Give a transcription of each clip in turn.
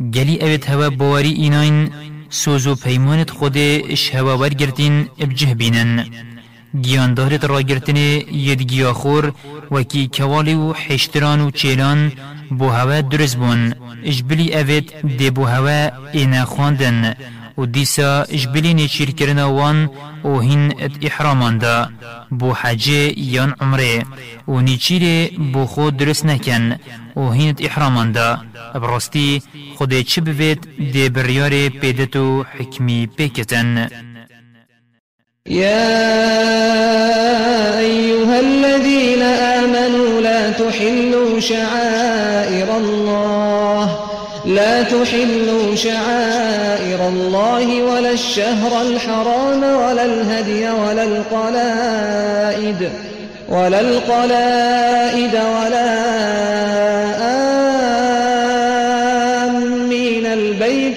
گلی اوید هوا بواری ایناین سوزو پیمانت خود اش هوا ورگرتین ابجه بینن. گیاندارت را گرتن ید گیاخور وکی کوالی و حشتران و چیلان بو هوا درز بون. اجبلی اوید دی بو هوا اینا خواندن. و دیسا اجبلی نیچیر کرنا وان و هین ات احرامان دا بو حجه یان عمره. و نیچیر بو خود درست نکن. و هین ات احرامان دا براستی خود چه بوید دی بریار پیدتو حکمی پیکتن يا أيها الذين آمنوا لا تحلوا شعائر الله. لا تحلوا شعائر الله ولا الشهر الحرام ولا الهدي ولا القلائد ولا القلائد ولا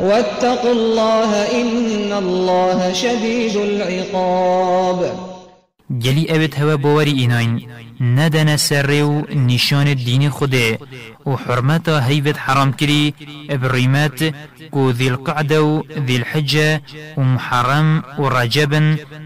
واتقوا الله إن الله شديد العقاب. گلی اوید هوا باوری ایناین ندن سر و نشان دین خوده و حرمتا هیوت حرام کری ابریمت کو ذی القعده و ذی الحجه و محرم و رجب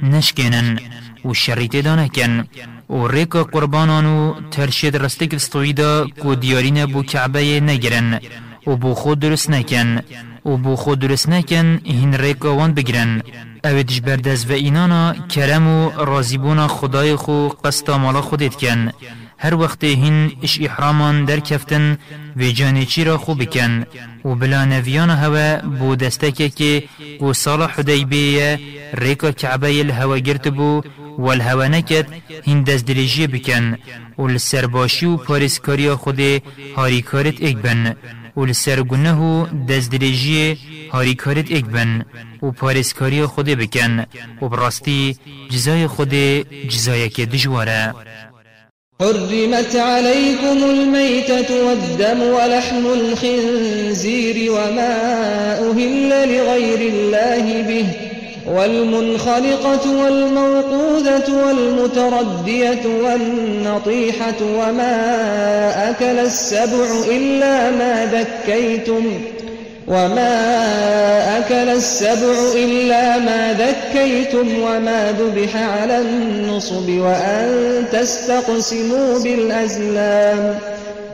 نشکنن و شریط دانکن و ریکا قربانانو ترشید رستک استویدا کو دیارین بو کعبه نگرن و بو خود درست نکن و بو خود درست نکن هین ریکا وان بگرن. اویدش بردز و اینانا کرم و رازیبونا خدای خو قستا مالا خودت کن هر وقت هین اش احرامان در کفتن و جانی چی را خوب بکن و بلا نویان هوا بو دستکه که و سال حدیبیه ریکا کعبه الهوا گرت بو و الهوا نکد هین دست دلیجی بکن و لسرباشی و پاریسکاری خود هاریکارت اک بن. و لسر گنه دزدرجی هاری کارت اک بن و پارسکاری خود بکن و براستی جزای خود جزای که دجواره حرمت عليكم الميتة والدم ولحم الخنزير وما أهل لغير الله به. والمنخلقة والموقوذة والمتردية والنطيحة وما أكل السبع إلا ما ذكيتم وما أكل السبع إلا ما ذكيتم وما ذبح على النصب وأن تستقسموا بالأزلام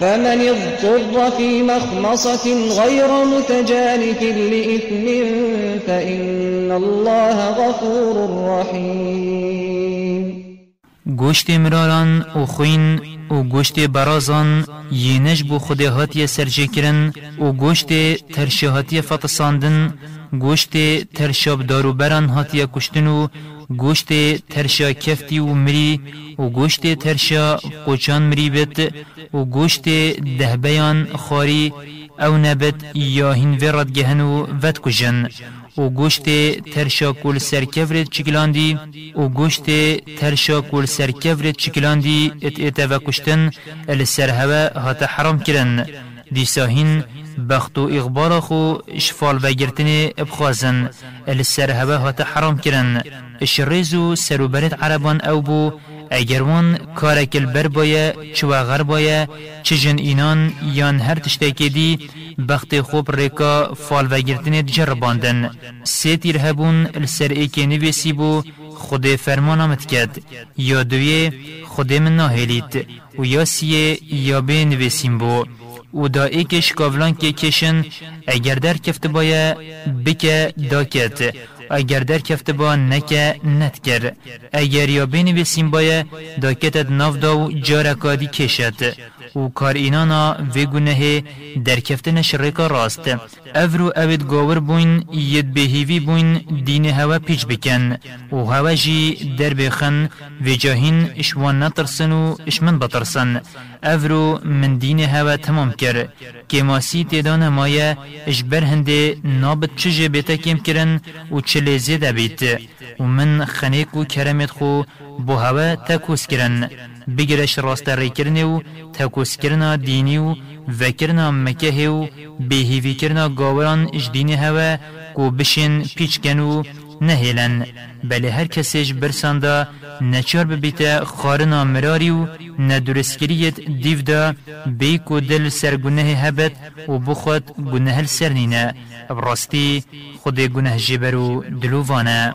فمن اضطر في مخمصة غير متجانف لإثم فإن الله غفور رحيم. گوشت مراران و خوین و گوشت برازان ینش بو خود هاتی سرجه کرن و گوشت ترشه هاتی فتساندن گوشت ترشاب دارو بران هاتی کشتن و گوشت ترشا کفتی و مری و گوشت ترشا قوچان مری بت و گوشت دهبیان خاری او نبت یا هین گهن و ود کجن و گوشت ترشا کول سرکفرت چکلاندی و گوشت ترشا کول سرکفرت چکلاندی ات ات و کشتن السر هوا هات حرام کرن. دیساهین بخت و اغبار خو شفال و گرتن ابخوازن السر هوا هات حرام کرن. الشريز سروبرت عربان او بو اگر وان کارکل بر بایا چوا غر بایا چجن اینان یان هر تشتکی دی بخت خوب ریکا فال و گرتن جرباندن سی تیر هبون السر ایکی نویسی بو خود فرمان آمد کد یا دوی خود من ناهلیت و یا سیه یا به نویسیم بو. و دا ایکش کاولان که کشن اگر در کفت بایا بکه داکت اگر در کفت با نکه نت کر اگر یا بین بسیم بایا دا کتت ناف دا و جارکادی کشد. و کار اینانا و گناه در کفتن شرکا راست. افرو اوید گاور بوین ید بهیوی بوین دین هوا پیچ بکن. و هوا جی در بخن و جاهین اشوان نترسن و اشمن بترسن. افرو من دین هوا تمام کر. که ماسی تیدان مایه اجبر هنده نابت چجه بیتا کم کرن و چلی زیده بیت و من خنیک و کرمت خو بو هوا تکوس کرن. بگرش راست ری کرنه و تکوس کرنا دینی و وکرنا مکه و بهیوی کرنا گاوران اج دین هوا کو بشین پیچ کنو نهیلن بله هر کسیش برساندا نچار ببیتا خارنا مراری و ندرسکریت دیو دا بیکو دل سر گناه هبت و بخود گناه سر نینه براستی خود گناه جبرو دلووانا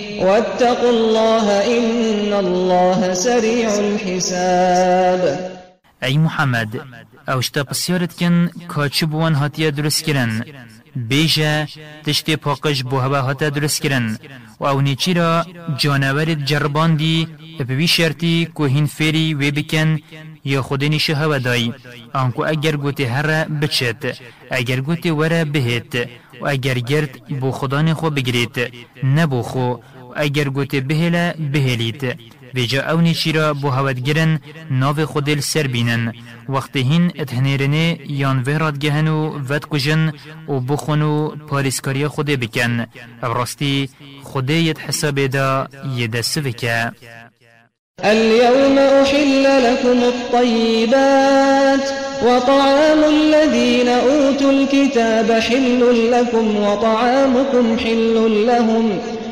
واتقوا الله إن الله سريع الحساب. ای محمد اوشتا پسیارت کن کاچو بوان هاتیه درست کرن بیجه تشتی پاقش بو هوا هاته درست کرن و أو نیچی را جانورت جرباندی بوی شرطی که هین فیری وی بکن یا خودنی هوا دای آنکو اگر گوتی هر بچت اگر گوتی وره بهت و اگر گرد بو خدان خو بگرید نبو خو اگر گوتی بهلا بهلیت ویجا أو نیچیرا بو هود گرن ناو خودل سر بینن. وقت هین اتهنیرنه یان ویراد گهن و ود کجن و بخونو پاریسکاری خود بکن. أو راستی خوده ید حساب دا ید سوکه. اليوم أحل لكم الطيبات وطعام الذين أوتوا الكتاب حل لكم وطعامكم حل لهم.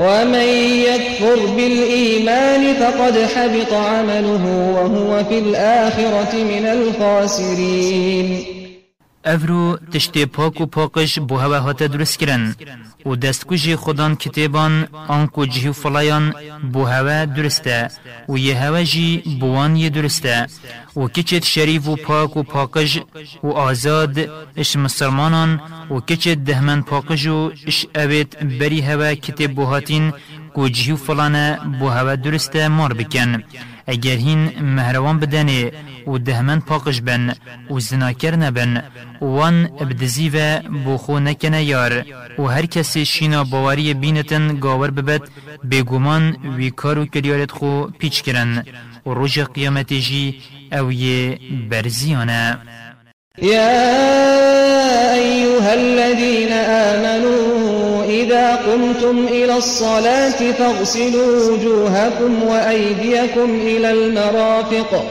ومن يكفر بالإيمان فقد حبط عمله وهو في الآخرة من الخاسرين. افرو تشتی پاک و پاکش بو هوا هاته درست کرن و دستکوژی خودان کتابان آنکو جهو فلایان بو هوا درسته و یه هوا جی بوان یه درسته و کچت شریف و پاک و پاکش و آزاد اش مسلمانان و کچت دهمن پاکش و اش اوید بری هوا کتاب بو هاتین کو جهو فلانه بو هوا درسته مار بکن اگر هین مهروان بدنه و دهمن پاکش بن و زناکر نبن وان ابدزی و بوخو نکنه یار و هر کسی شینا باوری بینتن گاور ببد بگومان وی کارو کریارت خو پیچ کرن و روژ قیامت جی أو یه برزیانه الذين آمنوا إذا قمتم إلى الصلاة فاغسلوا وجوهكم وأيديكم إلى المرافق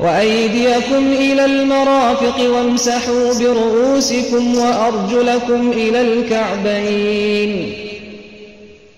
وأيديكم إلى المرافق وامسحوا برؤوسكم وأرجلكم إلى الكعبين.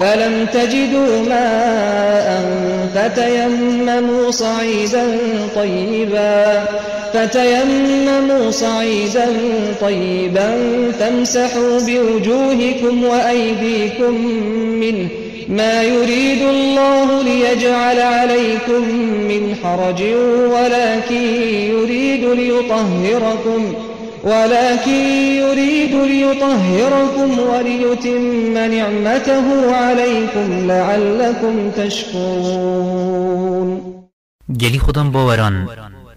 فلم تجدوا ماء فتيمموا صعيدا طيبا فتيمموا صعيدا طيبا فامسحوا بوجوهكم وأيديكم منه ما يريد الله ليجعل عليكم من حرج ولكن يريد ليطهركم ولكن يريد ليطهركم وليتم نعمته عليكم لعلكم تشكرون. گلی خودم باوران.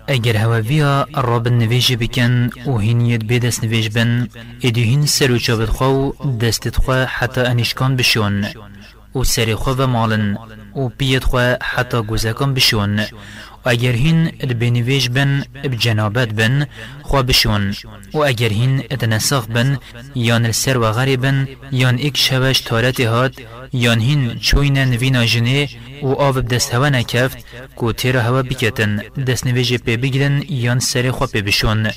اگر هوا ویا راب نویج بکن و هینیت به دست نویج بن. ادو هین سر و چابد خو دستت خو حتی انشکان بشون. و سر خو و مالن. و پیت خو حتی گوزکان بشون. و اگر هین بنویج بن بجنابت بن خوا بشون و اگر هین اتنساخ بن یان السر و غریبن یان ایک شوش تارت هات یان هین چوین نوینا جنه و آب دست هوا نکفت کو تیر هوا بکتن. دست نویج پی بگیرن یان سر خوا پی بشون.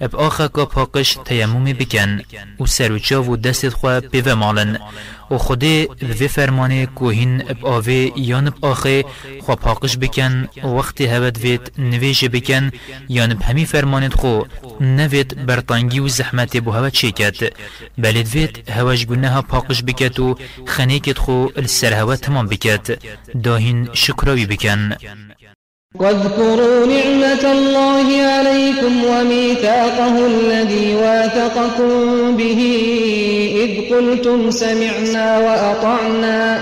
اب آخا کا پاقش تیموم بکن. و سر و چاو و دست خوا پی و مالن و خودی وی فرمانه کوهین اب آوه یان اب آخه خوا پاقش بکن وقتی هود وید نویج بکن یان اب همی فرمانت خو نوید برطانگی و زحمت بو هوا چه کت بلد وید هواش گنه پاقش بکت و خنیکت خو السر هوا تمام بکت. داهین شکراوی بکن. واذكروا نعمة الله عليكم وميثاقه الذي واثقكم به إذ قلتم سمعنا وأطعنا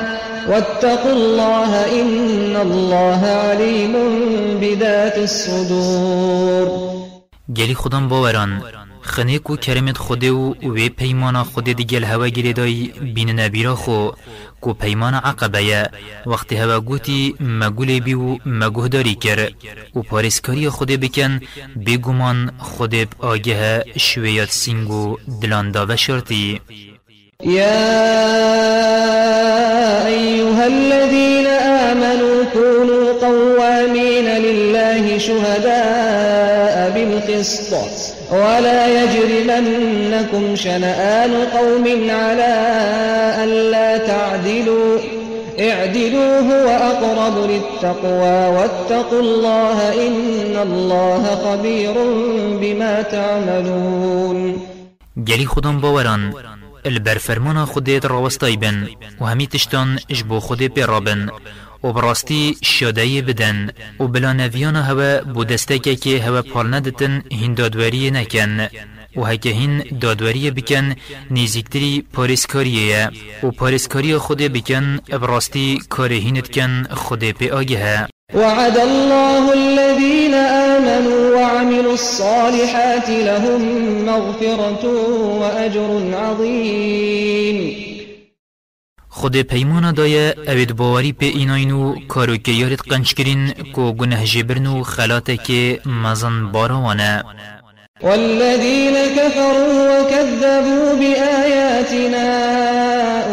واتقوا الله إن الله عليم بذات الصدور. گلی خودم باوران خنیک و کرمت خوده و وی پیمانا خود دیگل هوا گیری دای بین نبیرا خو کو پیمان عقبه وقتی هوا گوتی مگولی بی و مگوه داری کر. و پارسکاری خود بکن. بگومان خود آگه شویت سینگو دلاندا و شرطی. يا أيها الذين آمنوا لله شهداء بالقسط ولا يجرمنكم شنآن قوم على ألا تعدلوا. اعدلوا هو أقرب للتقوى واتقوا الله إن الله خبير بما تعملون. گلی خودم باوران البرفرمان خودت راوستای بن تشتان اجبو خود پی رابن و براستی بدن. و بلا هوا بو دستکه که هوا پال ندتن هین دادوری نکن. و هکه هین دادوری بکن نیزیکتری پاریسکاریه. و پاریسکاری خود بکن براستی کار هینت کن خود پی وعد الله الذين آمنوا وعملوا الصالحات لهم مغفرة وأجر عظيم. خود پیمان دایه اوید باوری په ایناینو کارو که یارت قنچ کرین کو گنه جبرن و خلاته که مزن باروانه. والذين كفروا وكذبوا بآياتنا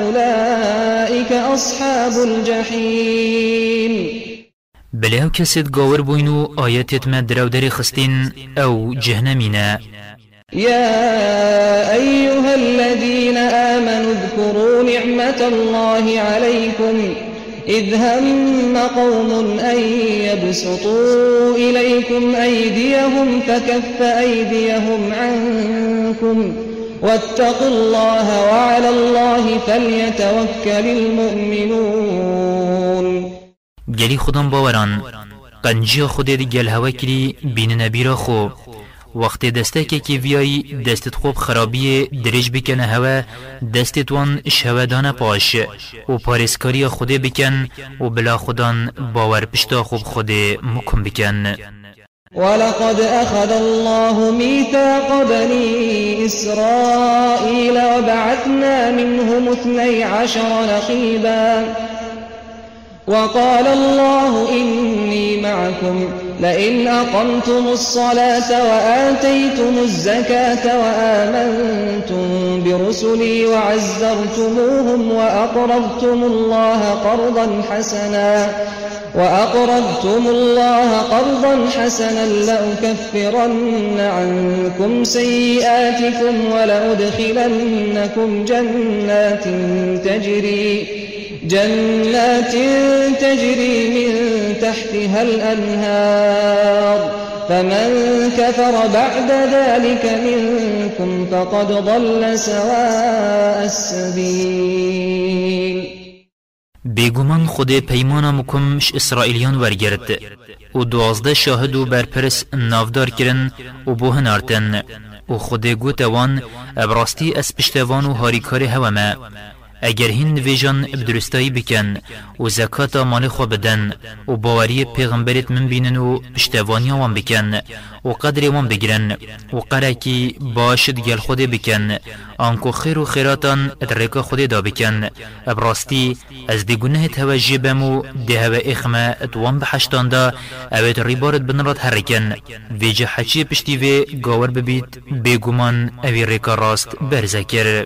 أولئك أصحاب الجحيم بله أو کسید گاور بوینو آیتت ما درو دری خستین أو جهنمینه. يا أيها الذين آمنوا اذكروا نعمة الله عليكم إذ هم قوم أن يبسطوا إليكم أيديهم فكف أيديهم عنكم واتقوا الله وعلى الله فليتوكل المؤمنون. گلی خودم باوران قنجی خود دی گل هوا کری بین نبیرا خو. وقت دسته که ویایی دستت خوب خرابی درج بکنه هوا دستت وان شوه دانه پاش و پارسکاری خود بکن و بلا خودان باور پشتا خوب خود مکم بکن. ولقد أخذ الله ميثاق بني إسرائيل وبعثنا منهم اثني عشر نقيبا. وقال الله إني معكم. لئن أقمتم الصلاة وآتيتم الزكاة وآمنتم برسلي وعزرتموهم وأقرضتم الله قرضا حسنا وأقرضتم الله قرضا حسنا لأكفرن عنكم سيئاتكم ولأدخلنكم جنات تجري جنات تجري من تحتها الأنهار. فمن كفر بعد ذلك منكم فقد ضل سواء السبيل. بێگومان خودێ پەیمانە مکمش ئیسرائیلیان وەرگرت و دوازدە شاهد و بەرپرس نافدارکردن و بۆ هەنارتن و خودێ گوتەوان ئەبڕاستی ئەس پشتەوان و هاریکاری هەوەمە اگر هین نویجان بدرستایی بکن و زکات مال خو بدن و باوری پیغمبرت من بینن و پشتوانی وان بکن و قدر وان بگیرن و قرکی باشد گل خود بکن. آنکو خیر و خیراتان ادرک خود دا بکن. ابراستی از دی گناه توجه بمو دی هوا اخمه اتوان بحشتان دا اوید ریبارت بنرات هرکن. ویجه حچی پشتی وی گاور ببید بگومان اوی ریکا راست برزکر.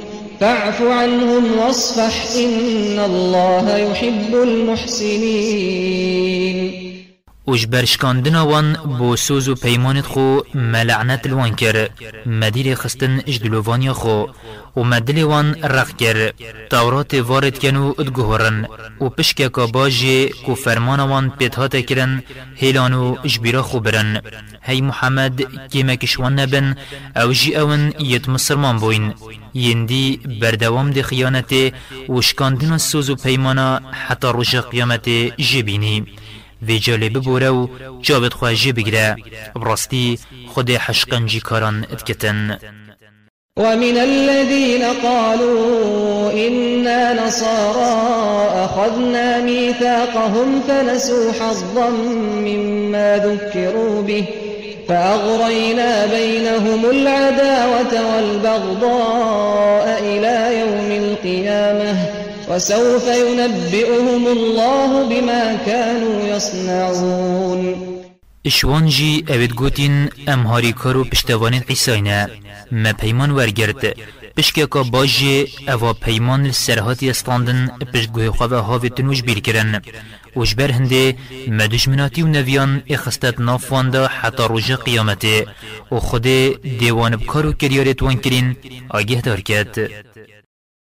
فاعف عنهم واصفح إن الله يحب المحسنين. وش برشکاندنا وان بو سوز و پیمانت خو ملعنت الوان کر مدیر خستن اجدلووانیا خو و مدل وان رخ کر تورات وارد کنو ادگوهرن و پشک کا باجی کو فرمان وان پیتهات کرن هیلانو اجبیرا خو برن هی محمد کشوان نبن أو جی اون یت مسلمان بوین یندی بردوام دی خیانت و شکاندنا سوز و پیمانا حتی روش قیامت جبینی. وی جالب بوره و جابت خواهجه بگیره. براستی خود حشقنجی کاران اتکتن. ومن الذين قالوا إنا نصارى أخذنا ميثاقهم فنسوا حظا مما ذكروا به. فأغرينا بينهم العداوة والبغضاء إلى يوم القيامة وسوف ينبئهم الله بما كانوا يصنعون. اشوان جی اوید گوتین ام هاری کارو پشتوان عیساینا ما پیمان ورگرد. پشکه که باجی اوا پیمان سرهاتی استاندن پشتگوه خواه هاوی تنوش بیر وش بر هنده ما دشمناتی و نویان اخستت نافوانده حتی روژ قیامته و خود دیوان بکارو کریارت وان کرین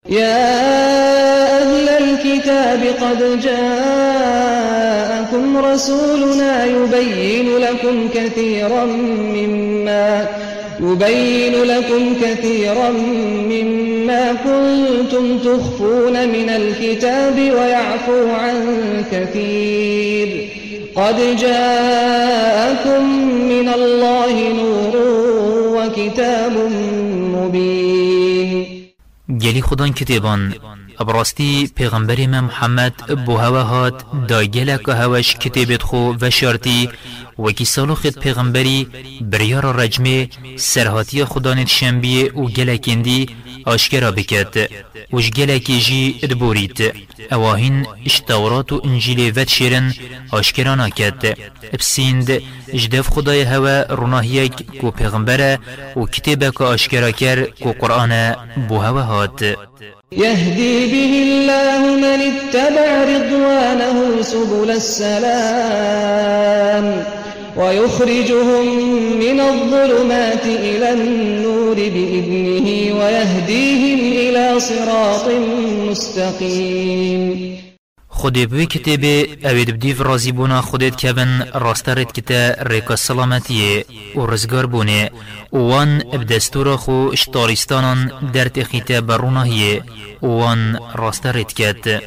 يا أهل الكتاب قد جاءكم رسولنا يبين لكم كثيرا مما يبين لكم كثيرا مما كنتم تخفون من الكتاب ويعفو عن كثير. قد جاءكم من الله نور وكتاب مبين. گلی خدان کتابان ابراستی پیغمبر محمد بو هوا هات دا گلک هواش کتابت خو و شارتی وکی سالو خد پیغمبری بریار رجمه سرهاتی خدانت شنبیه و گلکندی آشکرا بکت وش گلکی جی ادبوریت اواهین اشتورات و انجیل ود شیرن آشکرا ناکت بسیند جدف خدای هوا روناهیک کو پیغمبره و کتابک آشکرا کر کو قرآن بو هوا هات يهدي به الله من اتبع رضوانه سبل السلام. ويخرجهم من الظلمات إلى النور بإذنه ويهديهم إلى صراط مستقيم. خودی بوی کتابه اوید بدیف رازی بونا خودت کبن راستارت کتا ریکا سلامتیه و رزگار بونه وان ابدستورا خو اشتارستانان در تخیتا بروناهیه وان راستارت کت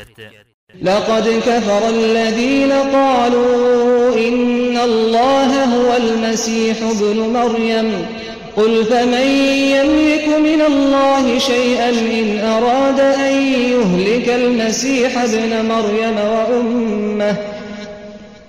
لقد كفر الذين قالوا إن الله هو المسيح ابن مريم. قل فمن يملك من الله شيئا إن أراد أن يهلك المسيح ابن مريم وأمه؟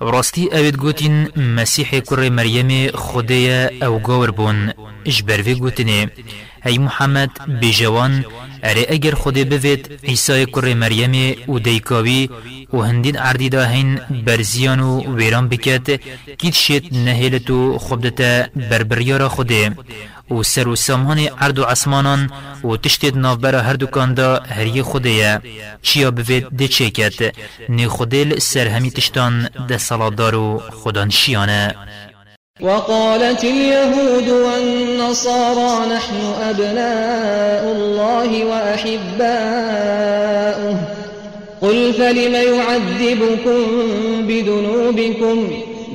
راستی اوید گوتین مسیح کر مریم خدای أو گور بون اش بروی گوتنه ای محمد بجوان اره اگر خود بوید عیسی کر مریم و دیکاوی و هندین عردی دا هین برزیان و ویران بکت کیت شید نهیلتو خبدتا بربریارا خوده و سر و سامان عرض و عصمانان و تشتید نافبر هر دکان دا هری خوده چیا بوید ده چه کت نی خودل سر همی تشتان ده صلادار و خودان شیانه وقالت اليهود والنصارى نحن أبناء الله وأحباؤه. قل فلم يعذبكم بذنوبكم؟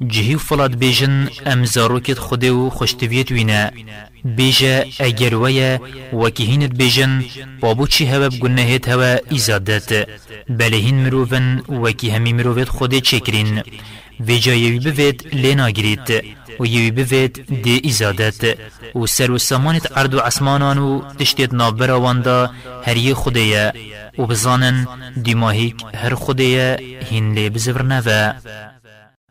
جهی فلات بیجن ام زاروکت خوده و خوشتویت وینا بیجا اگر ویا وکی هینت بیجن بابو چی هوا بگنهت هوا ایزادت بله هین مروفن وکی همی مروفت خوده چکرین. ویجا یوی بوید لینا گرید و یوی بوید دی ایزادت و سر و سامانت عرض و عسمانان و تشتیت نابر واندا هری خوده و بزانن دیماهیک هر خوده هین لی بزفر نوه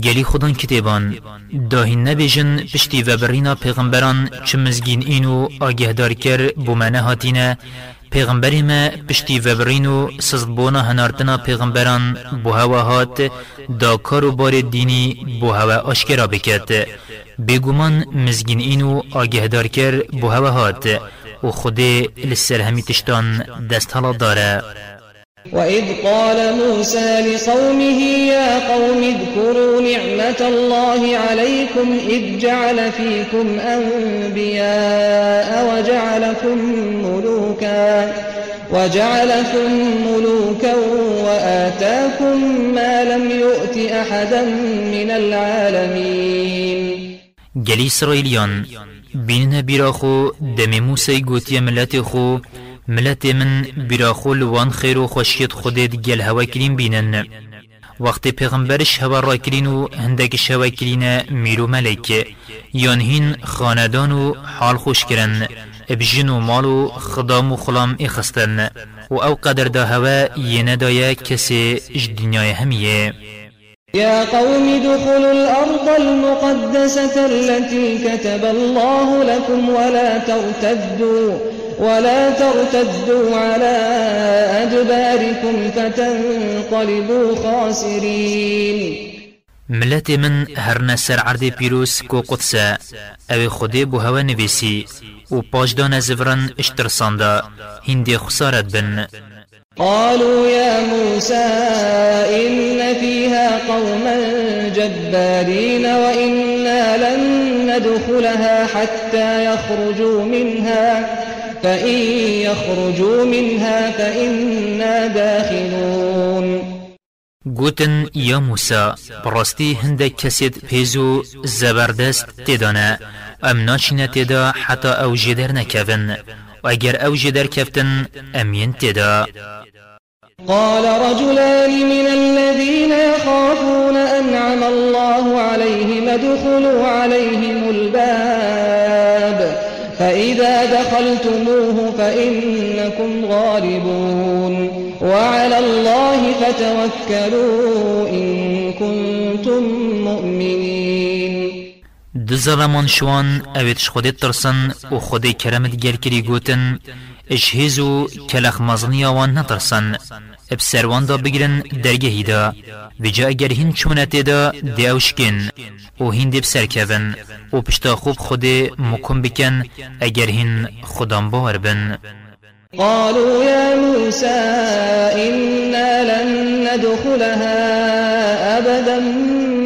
گلی خودان کتیبان داهین نبیجن پشتی و برینا پیغمبران چه مزگین اینو آگه دار کر بومنه هاتینه. پیغمبری ما پشتی و برینو سزبونا هنارتنا پیغمبران بو هوا هات دا کارو بار دینی بو هوا آشکرا بکت بگومان مزگین اینو آگه دار کر بو هوا هات و خود لسر همی تشتان دست حالا داره. وإذ قال موسى لقومه يا قوم اذكروا نعمة الله عليكم إذ جعل فيكم أنبياء وجعلكم ملوكا وجعلكم ملوكا وآتاكم ما لم يؤت أحدا من العالمين گلی اسرائیلیان بینن بیراخو دم موسی گوتی ملت خو ملت من براخو لوان خیر و خوشیت خودت گل هوا کرین بینن وقت پیغمبرش هوا را کرین و هندکش هوا کرین میرو ملک یان هین خاندان و حال خوش کرن ابجن و مال و خدام و خلام اخستن. و أو قدر دا هوا ینه دایا کسی دنیای همیه. يا قوم ادخلوا الأرض المقدسة التي كتب الله لكم ولا ترتدوا. ولا ترتدوا على أدباركم فتنقلبوا خاسرين. ملت من هر نسر عرض پیروس کو قدسه. أو خودی بو هوا نویسی و پاجدان زفرن اشترسانده هندی خسارت بن. قالوا يا موسى إن فيها قوما جبارين وإنا لن ندخلها حتى يخرجوا منها. فإن يخرجوا منها فإنا داخلون گوتن یا موسا براستی هندک کسید پیزو زبردست تدانه. ام ناچینه تدا حتی أو جدر نکفن و اگر أو جدر کفتن امین تدا. قال رجلان من الذين يخافون أنعم الله عليهم ادخلوا عليهم الباب فإذا دخلتموه فإنكم غالبون وعلى الله فتوكلوا إن كنتم مؤمنين. دو ظلمان شوان اویتش خودت ترسن و خود کرمت گر کری گوتن اجهزو کلخ مزنی آوان نترسن. اب سروان دا بگرن درگهی دا جا اگر هین چونت دا دی اوشکن و هین دی بسر کبن و پشتا خوب خود مکم بکن اگر هین خودم باور بن. قالوا يا موسى إنا لن ندخلها أبدا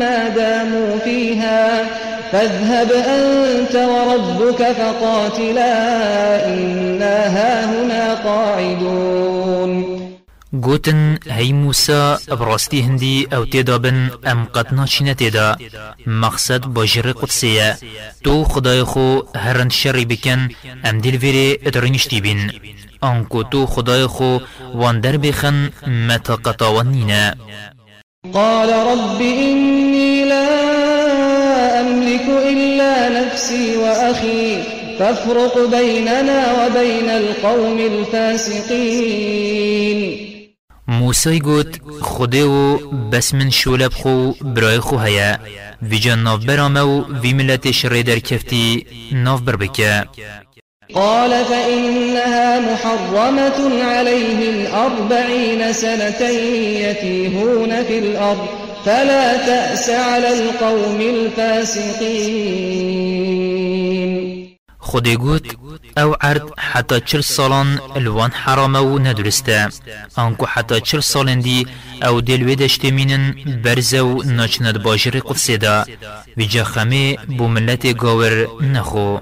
ما داموا فيها. فاذهب أنت وربك فقاتلا إنا هاهنا قاعدون. گوتن هی موسا براستی هندی أو تیدا بن ام قد ناچینه تیدا مقصد باجر قدسیه تو خدای خو هرند شری بکن ام دیل ویری ادرنشتی بین. آنکو تو خدای خو واندر بخن متا قطاوان نینه قال رب إني لا أملك إلا نفسي وأخي فافرق بيننا وبين القوم الفاسقين. موسی گوت خودی و بس من شولب خو برای خو هیا. ویجا ناف برامه و وی ملت شری در کفتی ناف بر بکه. قال فإنها محرمة عليهم أربعين سنة يتيهون في الأرض فلا تأس على القوم الفاسقين. خودی گوت أو عرض حتی چل سالان الوان حرامه و ندرسته. آنکو حتی چل سالن دی أو دلوی دشته مینن برزه و ناچند باجر قدسه دا. ویجا خمه بو ملت گاور نخو.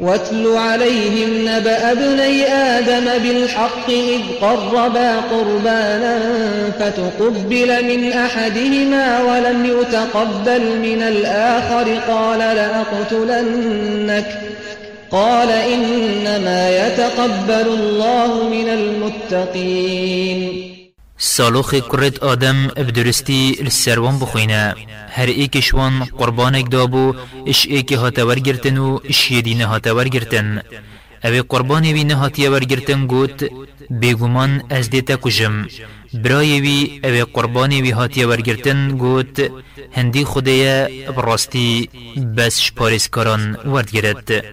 واتل عليهم نبأ ابني آدم بالحق إذ قربا قربانا فتقبل من أحدهما ولم يتقبل من الآخر. قال لأقتلنك. قال إنما يتقبل الله من المتقين. سالوخ کرد آدم بدرستی السروان بخوینه. هر ایکشوان قربانک دابو اش ایک هاتور گرتن و اش یدینه هاتور گرتن اوی قربانی وی نهاتی ورگرتن گوت بیگومان از دیتا کجم. برای وی اوی قربانی وی هاتی ورگرتن گوت هندی خودیا براستی بس شپارس کران ورد گرد.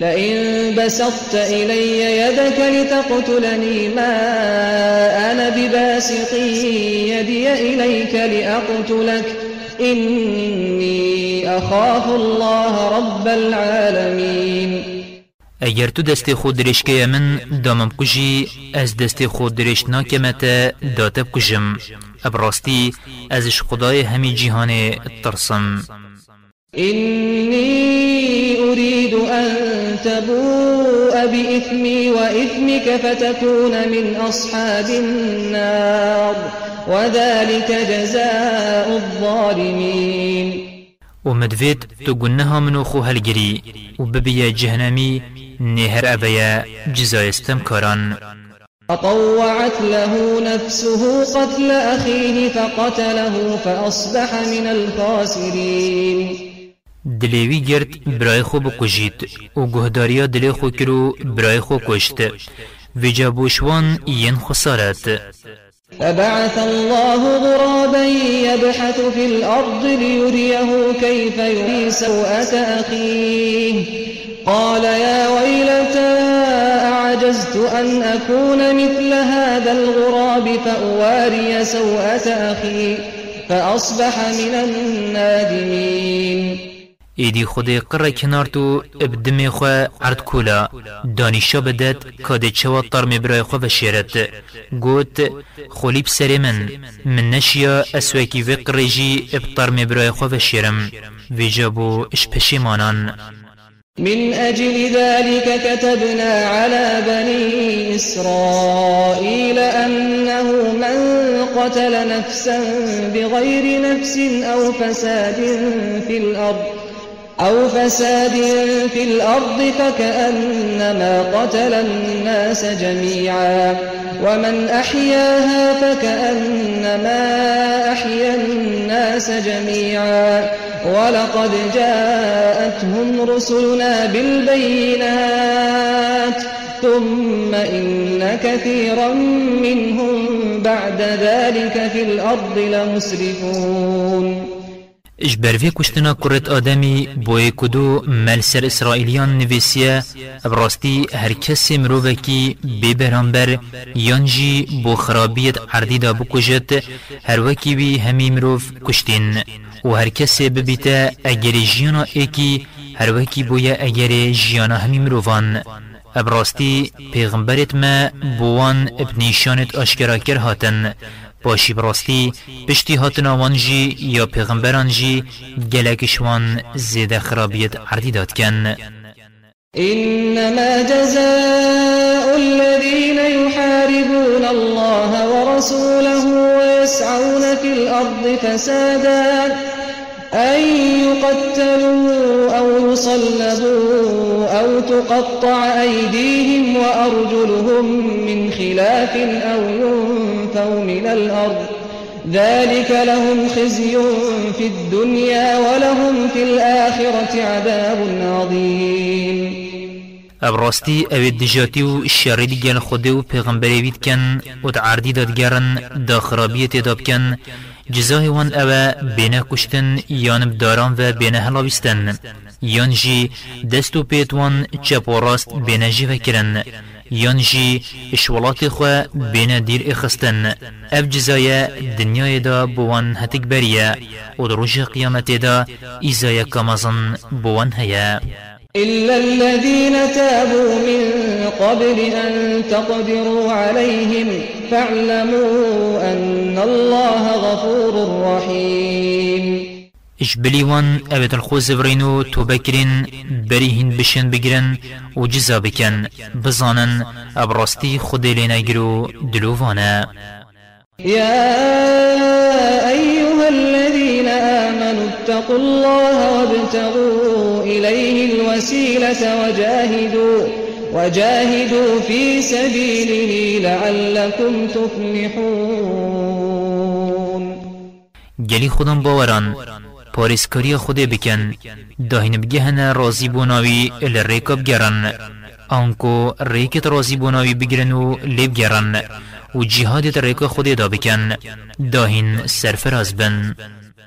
لئن بسطت إلي يدك لتقتلني ما أنا بباسط يدي إليك لأقتلك. إني أخاف الله رب العالمين. اگر تو دست خود درشکه من دامم کجی از دست خود درش ناکمت داتب کجم ابراستی ازش خدای همی جهان ترسم. إني أريد أن تبوء بإثمي وإثمك فتكون من أصحاب النار وذلك جزاء الظالمين. ومدفيت تقنها منو خو هلگري وببيا جهنمي نهر أبيا جزاء استمكاران فطوعت له نفسه قتل أخيه فقتله فأصبح من الخاسرين. دلیوی گرد برای خو بکجید و گهداریا دلی خو کرو برای خو کشت. و جابوشوان ین خسارت فبعث الله غرابا يبحث في الأرض ليريه كيف يري سوءة أخيه. قال يا ويلتى أعجزت أن أكون مثل هذا الغراب فأواري سوءة أخي فأصبح من النادمين. ایدی خودی قره کنار تو ابدمی خو عرد کولا دانیشا بدد کاده چوا طرم برای خو بشیرت گوت خولی بسر من من نشیا اسوکی و قرجی ابطرم برای خو بشیرم ویجابو اش پشیمانان من أجل ذلك كتبنا على بني إسرائيل أنه من قتل نفسا بغير نفس أو فساد في الأرض أو فساد في الأرض فكأنما قتل الناس جميعا ومن أحياها فكأنما أحيا الناس جميعا ولقد جاءتهم رسلنا بالبينات ثم إن كثيرا منهم بعد ذلك في الأرض لمسرفون اش بروی کشتنا کرت آدمی بوی کدو مل سر اسرائیلیان نویسیه براستی هر کسی مروه کی بی برانبر یانجی بو خرابیت عردی دا بکجت هر وکی بی همی مروف کشتین و هر کسی ببیتا اگر جیانا ایکی هر وکی بویا اگر جیانا همی مروفان. ابراستی پیغمبرت ما بوان ابنیشانت آشکرا کر هاتن باشی براستی پشتی هاتن آوان جی یا پیغمبران جی گلکشوان زیده خرابیت عردی داد کن. إنما جزاء الذين يحاربون الله ورسوله ويسعون في الأرض فسادا. أن يقتلوا أو يصلبوا أو تقطع أيديهم وأرجلهم من خلاف أو ينفوا من الأرض. ذلك لهم خزي في الدنيا ولهم في الآخرة عذاب عظيم. ابراستی اوید دجاتی و شری دیگل خوده و پیغمبری وید کن و تعردی دادگرن دا خرابیت داب کن جزای وان اوه بینه کشتن یان بداران و بینه هلاویستن یان جی دست و پیت وان چپ و راست بینه جی وکرن یان جی اشولات خو بینه دیر اخستن اف جزای دنیای دا بوان هتک بریه و دروج قیامت دا ایزای کامازن بوان هیا إلا الذين تابوا من قبل أن تقدروا عليهم فاعلموا أن الله غفور رحيم. اش بليوان اوید الخوز برينو تو بكرين بريهن بشن بگرن و جزا بكن بزانن ابراستی خود لنگرو دلووانا يا أيها الذين آمنوا اتقوا الله وابتغوا إليه الوسيلة وجاهدوا وجاهدوا في سبيله لعلكم تفلحون. گلی خودم باوران پاریسکاری خود بکن. داهین بگهن رازی بوناوی الریکا بگرن آنکو ریکت رازی بوناوی بگرن و لیب گرن و جهادت ریکا خود دا بکن. داهین سرفراز بن.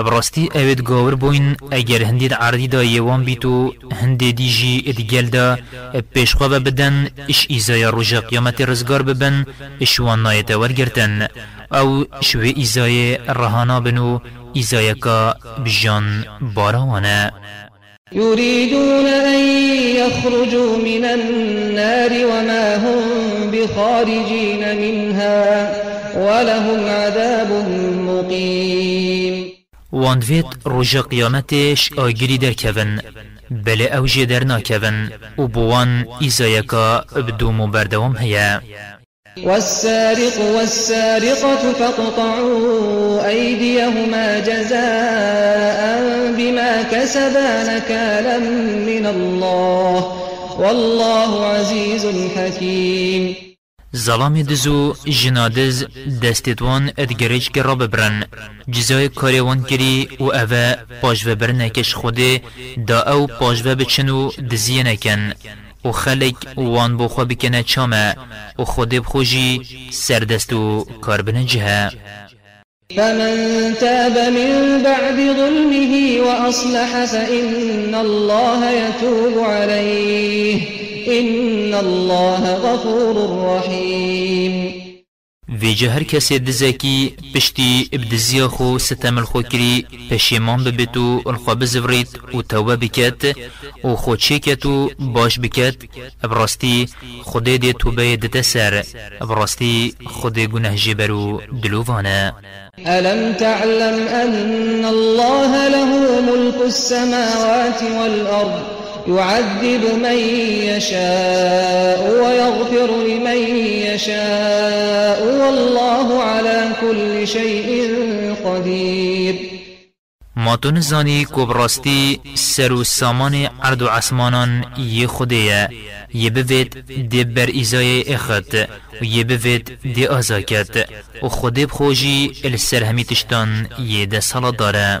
ابراستی اوید گاور بوین اگر هندید عردی دا یوان بیتو هندی دیجی ادگل دا پیشخوا بدن اش ایزای روژا قیامت رزگار ببن اش وان نایت ورگرتن أو شوی ایزای رهانا بنو ایزای کا بجان باراوانه يريدون أن يخرجوا من النار وما هم بخارجين منها ولهم عذاب مقيم. واندویت روژا قیامتش آگیری در کون بله أو جه در ناکون و بوان ایزایکا بدوم و بردوم هیا والسارق والسارقة فاقطعوا أيديهما جزاء بما كسبا نكالا من الله. والله عزيز حكيم. ظلام دزو جنادز دستتوان ادگرج که را ببرن جزای کاریوان کری و اوه پاجوه برنکش خوده دا او پاجوه بچنو دزیه نکن و خلق وان بو خو بکنه چامه و خود بخوجی سردستو کار بنجه فمن تاب من بعد ظلمه وأصلح فإن الله يتوب عليه إن الله غفور رحيم. ویجه هر کسی دزکی پشتی ابدزیا خو ستمل خو کری پشیمان ببیتو الخوا بزورید و توبه بکت و و باش بکت ابراستی خود دی توبه دت سر ابراستی خود جبرو دلووانه. ألم تعلم أن الله له ملك السماوات والأرض؟ يعذب من يشاء ويغفر لمن يشاء والله على كل شيء قدير. ما تو نزانی کو براستی سر و سامان عرض و عسمانان یه خوده یه بوید بر ایزای اخت و یه بوید دی و خوده بخوجی السر تشتان یه ده داره.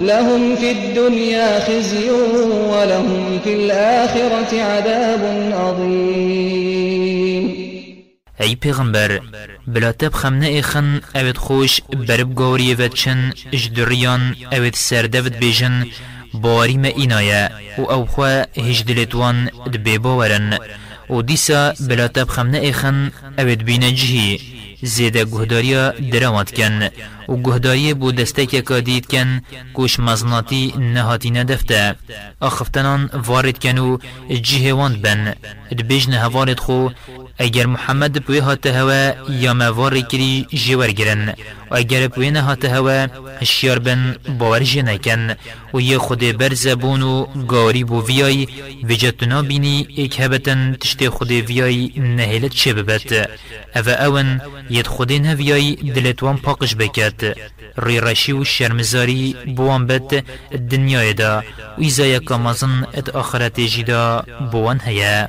لهم في الدنيا خزي ولهم في الآخرة عذاب عظيم. ای پیغمبر بلا تب خمنه ایخن اوید خوش برب گوری و چن اجدریان اوید سردفت بیجن باری ما اینایه و أو خواه هجدلتوان دبی باورن. و دیسا بلا تب خمنه ایخن اوید بین جهی. زیده گهداریا درامات کن. و گهداری بو دسته که کادید کن کوش مزناتی نهاتی ندفته. آخفتنان وارد کن و جهواند بن. دبیجن هوارد خو اگر محمد بوی هات هوا یا مواری کری جوار گرن و اگر بوی نهات هوا هشیار بن باور جنکن و یه خود بر زبون و گاری بو ویای وجتنا بینی ایک هبتن تشت خود ویای نهیلت چه ببت. أو اون ید خود نویای دلتوان پاقش بکت. ری رشی و شرمزاری بوان بد دنیای دا. و ایزای کامازن ات آخرت جیدا بوان هیا.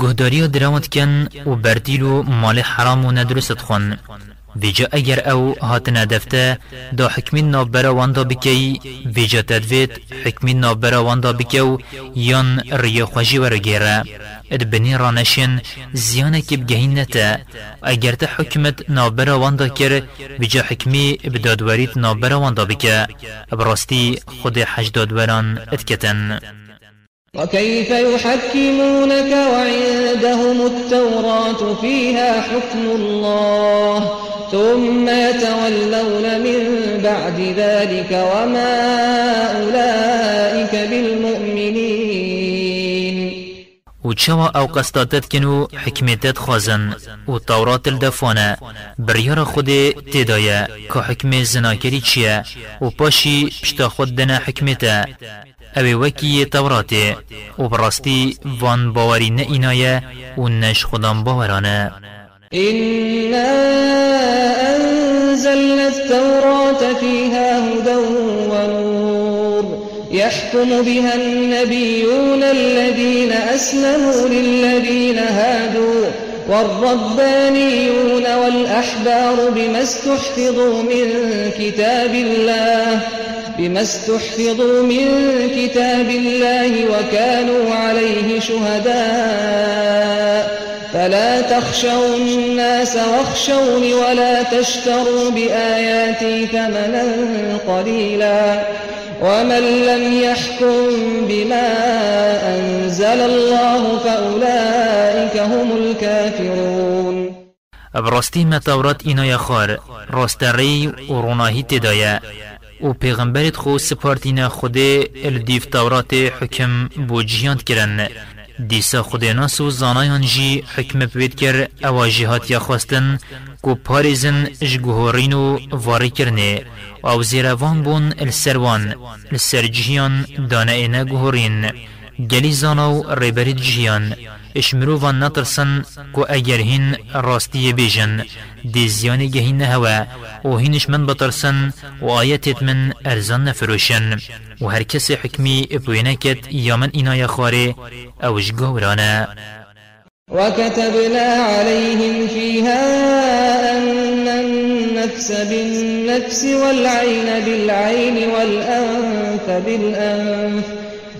گهداری و درامت کن و بردیل و مال حرام و ندرست خون. ویجا اگر أو هاتنا دفته دا حکمین نابرا واندا بکی. ویجا تدوید حکمین نابرا واندا بکو یان ریا خوشی ورگیره اد بنی رانشین زیانه که بگهین نتا. اگر تا حکمت نابرا واندا کر ویجا حکمی بدادوریت نابرا واندا بکه. براستی خود حجدادوران اتکتن وكيف يحكمونك وعندهم التوراة فيها حكم الله ثم يتولون من بعد ذلك وما أولئك بالمؤمنين. و چوا أو قصداتت کنو حکمتت خازن و تورات بریار خود تدایه که حکم زناکری چیه و پاشی پشتا خود دنا حکمته اوی وکی توراته و براستی وان باوری نه اینایه و نش خودم باورانه إنا أنزلنا التوراة فيها هدى ونور يحكم بها النبيون الذين أسلموا للذين هادوا والربانيون والأحبار بما استحفظوا من كتاب الله بما استحفظوا من كتاب الله وكانوا عليه شهداء. فلا تخشوا الناس واخشوني ولا تشتروا بآياتي ثمنا قليلا. ومن لم يحكم بما أنزل الله فأولئك هم الكافرون. براستی ما تورات اینا یا خار راستری و روناهی تدایه و پیغمبرت خو سپارتینا خوده الدیف تورات حکم بو جیاند کرن. دیسا خود ناس و زانایان جی حکم بوید کر اوا جهات یا خواستن کو پارزن جگوهورین و واری کرنه. أو زیروان بون السروان السر جهیان دانه اینا گوهورین. گلی زانا و ریبرید جهیان اش مروفان نترسن كو اگر هن راستي بيجن دي زياني جهين هوا و هنش من بترسن و آياتت من ارزان نفروشن. و هر کسی حکمی بوینکت یا من اینا یخواره اوش گورانا. وكتبنا عليهم فيها أن النفس بالنفس والعين بالعين والأنف بالأنف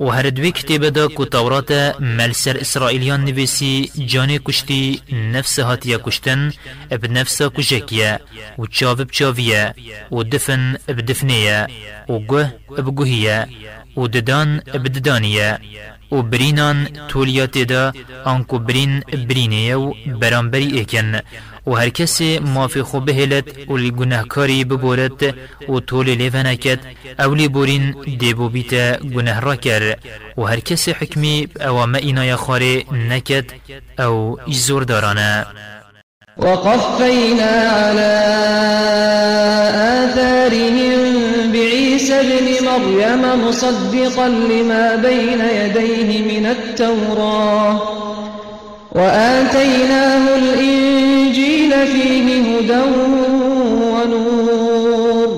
و هر دوی کتاب دا کو تورات مل سر اسرائیلیان نویسی جان کشتی نفس هاتیا کشتن اب نفس کجکیه و چاو بچاویه و دفن اب دفنیه و گوه اب گوهیه و ددان اب ددانیه و برینان تولیات دا آنکو برین برینه و برانبری ایکن و هر کسی مافی خوب بهلت و لی گناهکاری ببورد و طول لیفنکت أو لی بورین دیبو بیت گناه را کر و هر کسی حکمی أو ما اینا یخواره نکد أو ایزور دارانه وقفينا على آثارهم بعيسى ابن مريم مصدقا لما بين يديه من التوراة. وآتيناه الإنجيل فيه هدى ونور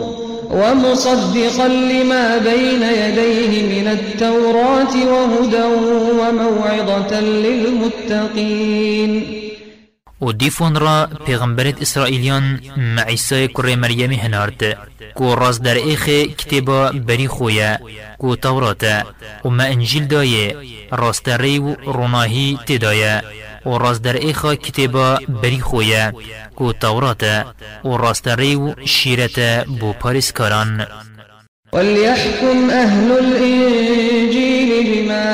ومصدقا لما بين يديه من التوراة وهدى وموعظة للمتقين. و دیفون را پیغمبرت اسرائیلیان معیسای کره مریمی هنارد کو راز در ایخ کتابا بری خویا کو تورات و ما انجیل دایه راست ریو روناهی تدایه و راز در ایخ کتابا بری خویا کو تورات و راست ریو شیرت بو پاریس کاران وليحكم أهل الإنجيل بما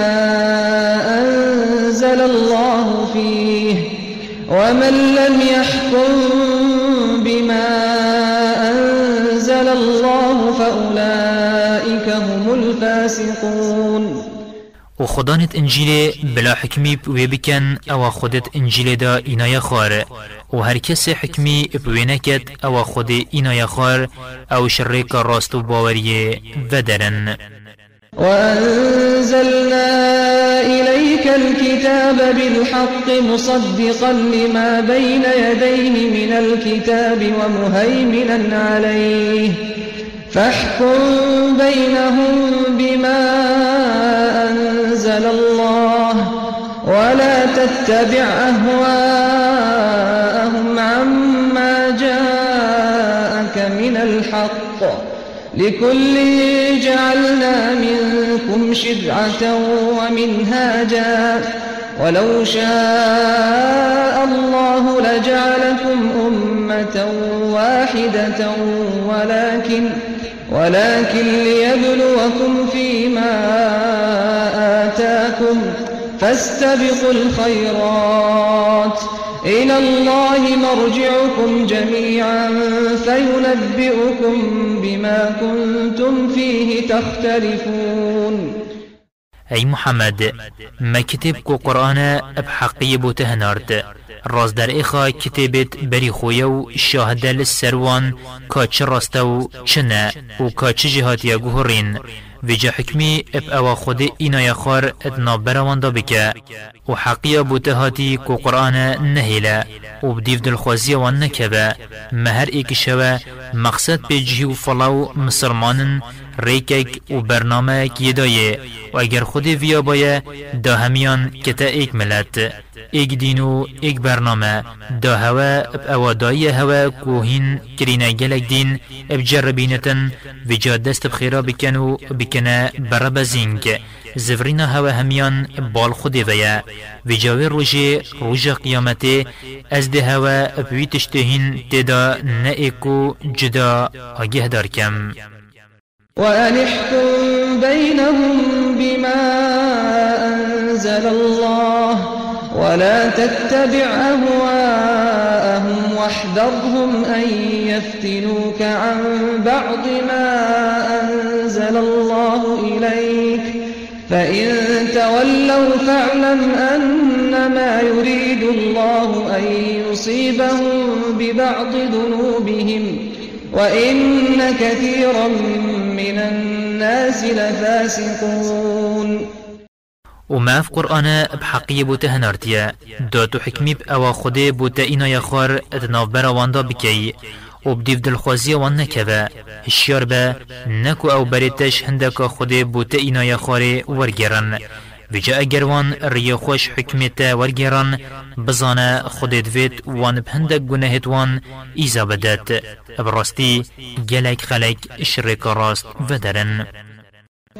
أنزل الله فيه ومن لم يحكم بما أنزل الله فأولئك هم الفاسقون. و خدانت انجیل بلا حکمی بوی بکن أو خودت انجیل دا اینا خار و هر کس حکمی بوی نکد أو خود اینا خار أو شرک راست و باوری ودرن. وأنزلنا إليك الكتاب بالحق مصدقا لما بين يديه من الكتاب ومهيمنا عليه. فاحكم بينهم بما أنزل الله ولا تتبع أهواءهم عما جاءك من الحق لكل جعلنا منكم شرعة ومنهاجا ولو شاء الله لجعلكم أمة واحدة ولكن ولكن ليبلوكم فيما آتاكم فاستبقوا الخيرات. إلى الله مرجعكم جميعا فينبئكم بما كنتم فيه تختلفون. ای محمد ما کو قرآن بحقی بوته هنارد راز در ایخا کتبت بری خویه و شاهده لسروان که چه راسته و که چه جهاتی گوهرین ویجا حکمی اب اوا خود اینا یخار ادنا بروان دا بکه. و حقیه بوته هاتی کو قرآن نهیله. و بدیف دلخوازی وان نکبه. مهر ایک شوه مقصد پی جهی و فلاو مسلمانن ریکک و برنامه که دایه و اگر خود ویا بایه دا همیان کتا ایک ملت. ایک دینو ایک برنامه. دا هوا اب اوادایی هوا کوهین کرینه گلک دین اب جربینتن. وجا دست بخیرا بکنو بکنه برا زینگ. زفرین هوا همیان بال خودی ویا وجاوی روژه روژ قیامته از ده هوا بوی تشتهین تدا نه ایکو جدا آگه دار کم. وأن احكم بينهم بما أنزل الله ولا تتبع أهواءهم واحذرهم أن يفتنوك عن بعض ما أنزل الله إليك فإن تولوا فاعلم أنما يريد الله أن يصيبهم ببعض ذنوبهم وإن كثيرا من الناس لفاسقون وما في قرآن بحقية بوته هنارتيا حكمي بأوا خده بوته إنا يخار اتناف برا واندا بكي. و بديف دلخوازي وان نكبه هشيار به نكو أو بريتش هندكا خده بوته إنا يخار ورگرن وجا اگر وان ریا خوش حکمت ورگران بزانه خودت وید وان بهندک گناهت وان ایزا بدت براستی گلک خلک شرک راست ودرن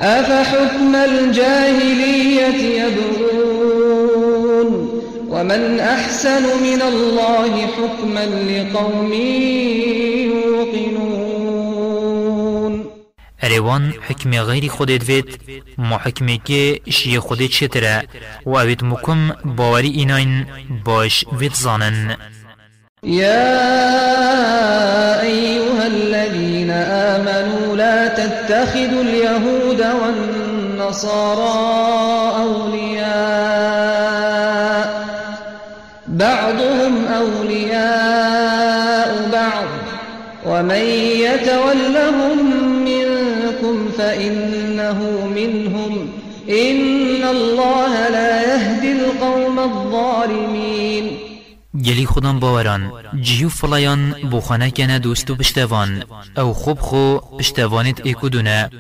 أفحكم الجاهلية يبغون؟ ومن أحسن من الله حكما لقوم يوقنون؟ اروان حكم غير خودت فيت ما حكمه كي شي خودت شتره و اوید مكم باوري ايناين باش فيت زانن. يا أيها الذين آمنوا لا تتخذوا اليهود والنصارى أولياء. بعضهم أولياء بعض. ومن يتولهم منكم فإنه منهم. إن الله لا يهدي القوم الظالمين. گلی خودم باوران. جیو فلایان بو خانه کنه دوستو پشتوان. أو خوب خو پشتوانت ایکو دونه.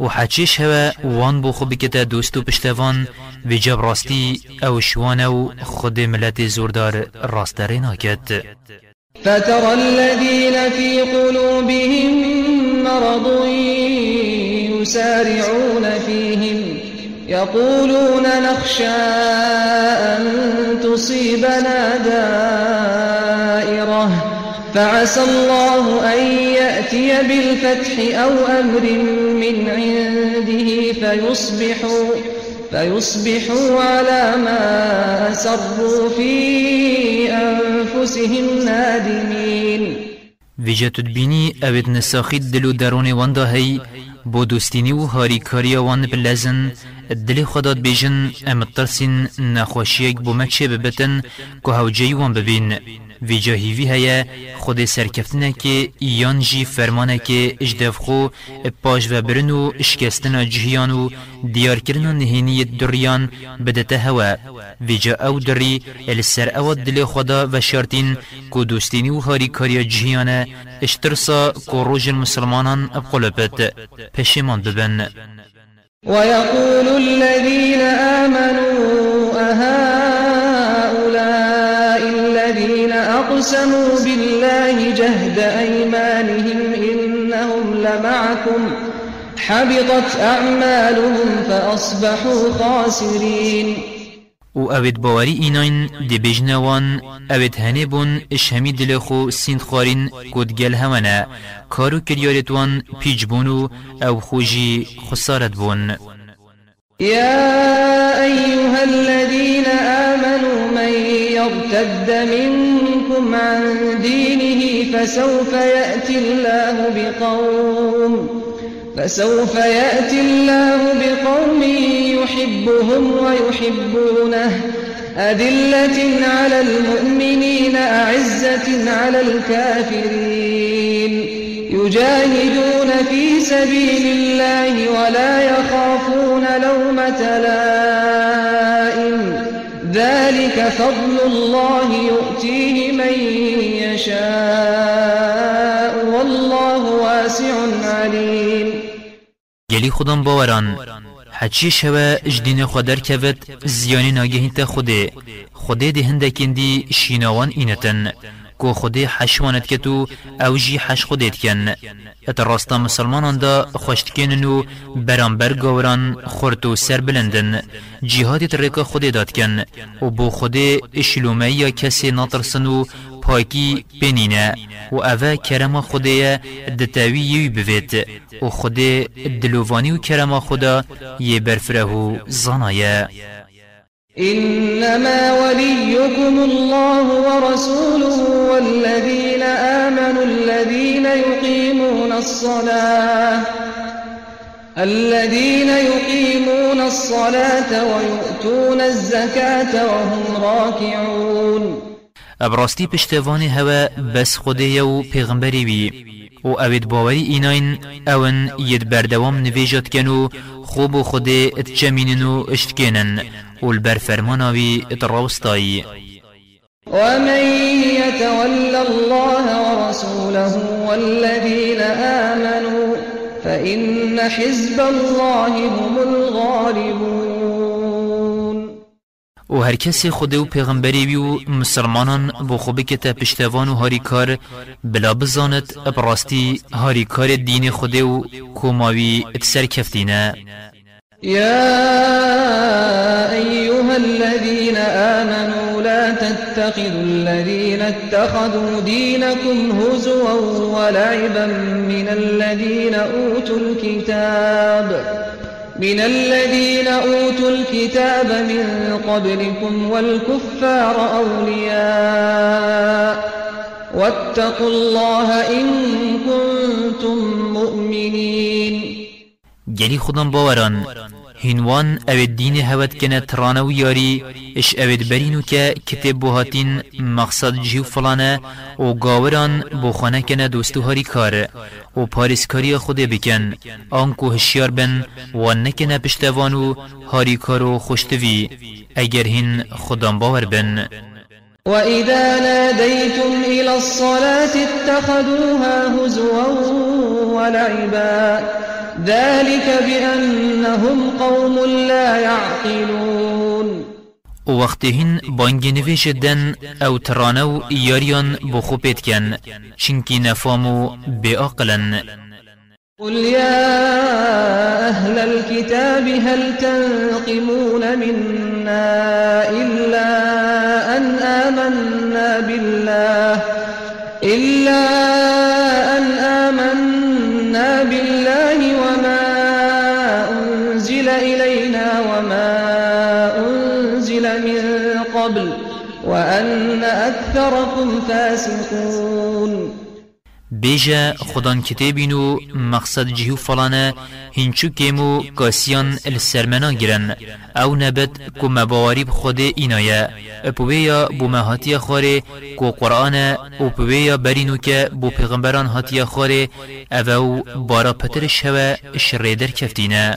و حچیش هوا وان بو خوب بکتا دوستو پشتوان. و جب راستی أو شوانو خود ملت زوردار راستره ناکد فترى الذين في قلوبهم مرض يسارعون فيهم يقولون نخشى أن تصيبنا دائرة فعسى الله أن يأتي بالفتح أو أمر من عنده فيصبحوا فيصبحوا على ما أسروا في أنفسهم نادمين. ویجا تدبینی اوید نساخی دلو درون واندا هی بو دوستینی و هاری کاری وان بلزن دل خداد بیجن ام ترسین نخوشیک بو مچه ببتن که هوجی ببین. وی جاهیوی هیا خود سرکفتنه که ایان جی فرمانه که اجدف خو پاش و برن و اشکستن جهیان و دیار کرن و نهینی دریان بدته هوا وی جا أو دری السر أو دل خدا و شارتین که دوستینی و هاری کاری جهیانه اشترسا که روج المسلمانان بقلبت پشیمان ببن. ويقول الذين آمنوا الذين أقسموا بالله جهد أيمانهم إنهم لمعكم حبطت أعمالهم فأصبحوا خاسرين. و اوید باوری ایناین دی بجنوان اوید هنه بون اش همی دل خو سیند خارین کود گل همانه کارو کریارتوان پیج بونو أو خوشی خسارت بون يا أيها الذين آمنوا من يرتد منكم عن دينه فسوف يأتي الله بقوم فسوف يأتي الله بقوم يحبهم ويحبونه. أذلة على المؤمنين أعزة على الكافرين. يجاهدون في سبيل الله ولا يخافون لومة لائم. ذلك فضل الله يؤتيه من يشاء والله واسع عليم. گلی خودم باوران. حچی شوه اجدین خودر کود زیانی خوده. ده هندکین دی شیناوان اینتن. کو خودی حشوانت کتو او جی حش خودت کن. ات راستا مسلمانان دا خوشتکنن و برانبر گوران خورت و سر بلندن. جهادت ریکا خودی داد کن و بو خودی اشلومه یا کسی ناطرسن و پاکی بنینه. و اوه کرم خودی دتاوی یوی بوید و خودی دلووانی و کرم خدا یه برفره و إنما وليكم الله ورسوله والذين آمنوا الذين يقيمون الصلاة الذين يقيمون الصلاة ويؤتون الزكاة وهم راكعون. ابراستی پشتوانی هوا بس خوده و پیغمبری بی و اوید باوری ایناین اون ید بردوام نویجات کنو خوب و خوده ات جمینن و و البر فرماناوی ات روستایی ومن يتول الله ورسوله والذين آمنوا فإن حزب الله هم الغالبون. و هر کسی خوده و پیغمبری و مسلمانان بو خوبه که تا پشتوان و هاری کار بلا بزاند براستی هاری کار دین خوده و کوماوی اتسر کفتینه. يا أيها الذين آمنوا لا تتخذوا الذين اتخذوا دينكم هزوا ولعبا من الذين أوتوا الكتاب من الذين أوتوا الكتاب من قبلكم والكفار أولياء واتقوا الله إن كنتم مؤمنين گلی خودم باوران. هنوان اوید دین هود کنه ترانه و یاری اش اوید برینو که کتب بوهاتین مقصد جیو فلانه و گاوران بو کنه دوستو هاری کار و پاریسکاری خود بکن. آنکو هشیار بن و نکنه پشتوانو هاری کارو خوشتوی. اگر هن خودم باور بن. وإذا ناديتم إلى الصلاة اتخذوها هزوا ولعبا ذلك بأنهم قوم لا يعقلون. و وقتی هین بانگی نویش دن أو ترانو یاریان بخو پیت کن چنکی نفامو بی قل يا أهل الكتاب هل تنقمون منا إلا أن آمنا بالله إلا وأن أكثركم فاسقون. بیجا خودان کتابین و مقصد جهو فلانه هنچو کمو کاسیان السرمنا گرن. أو نبت کو مباوری بخود اینایه اپویا بو مهاتی خاره کو قرآن أو پویا برینو که بو پیغمبران هاتی خاره أو بارا پتر شوه شریدر کفتینه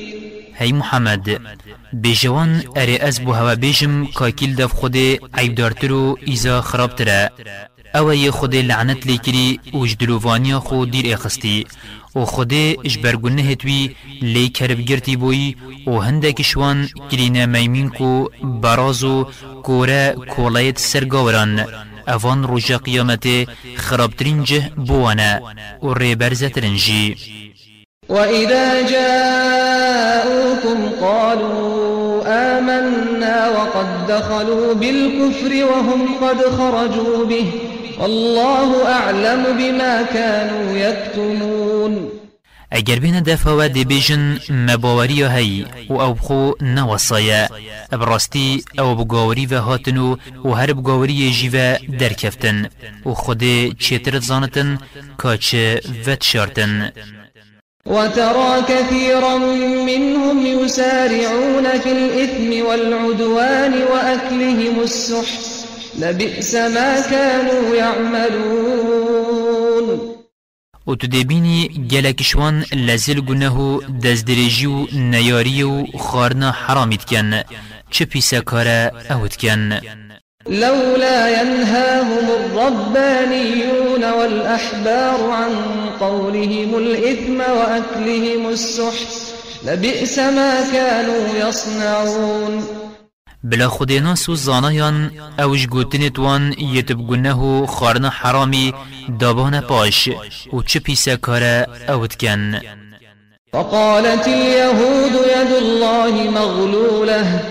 هی محمد بیجوان اری از بو هوا بیجم کاکیل دف خود عیب دارترو ایزا خراب تره أو یه خود لعنت لیکری و جدلووانیا خو دیر اخستی و خود اجبرگونه هتوی لی کرب گرتی بوی و هندک شوان گرینه میمین کو برازو کوره کولایت سرگاوران اوان رجا قیامت خرابترین جه بوانا و ریبرزترین جی وإذا جاءوكم قالوا آمنا وقد دخلوا بالكفر وهم قد خرجوا به. والله أعلم بما كانوا يكتمون. دفع و دی بیجن مباوری هی و أو بخو نوصایا براستی أو بگاوری و هاتنو و هر بگاوری جیوه درکفتن و خود چیتر زانتن کاچه وت شارتن وترى كثيرا منهم يسارعون في الإثم والعدوان وأكلهم السحت. لبئس ما كانوا يعملون. و تو دبینی گلکشوان لزل گنه دزدرجی و نیاری و خارنا حرامید کن. چه پیسا کاره اوت کن. لولا ينهاهم الربانيون والأحبار عن قولهم الإثم وأكلهم السحت لبئس ما كانوا يصنعون. بلا خودینا سو زانایان اوش گوتنت وان یتب گنه خارن حرامی دابان پاش و چه پیسه کاره اوت کن وقالت اليهود يد الله مغلولة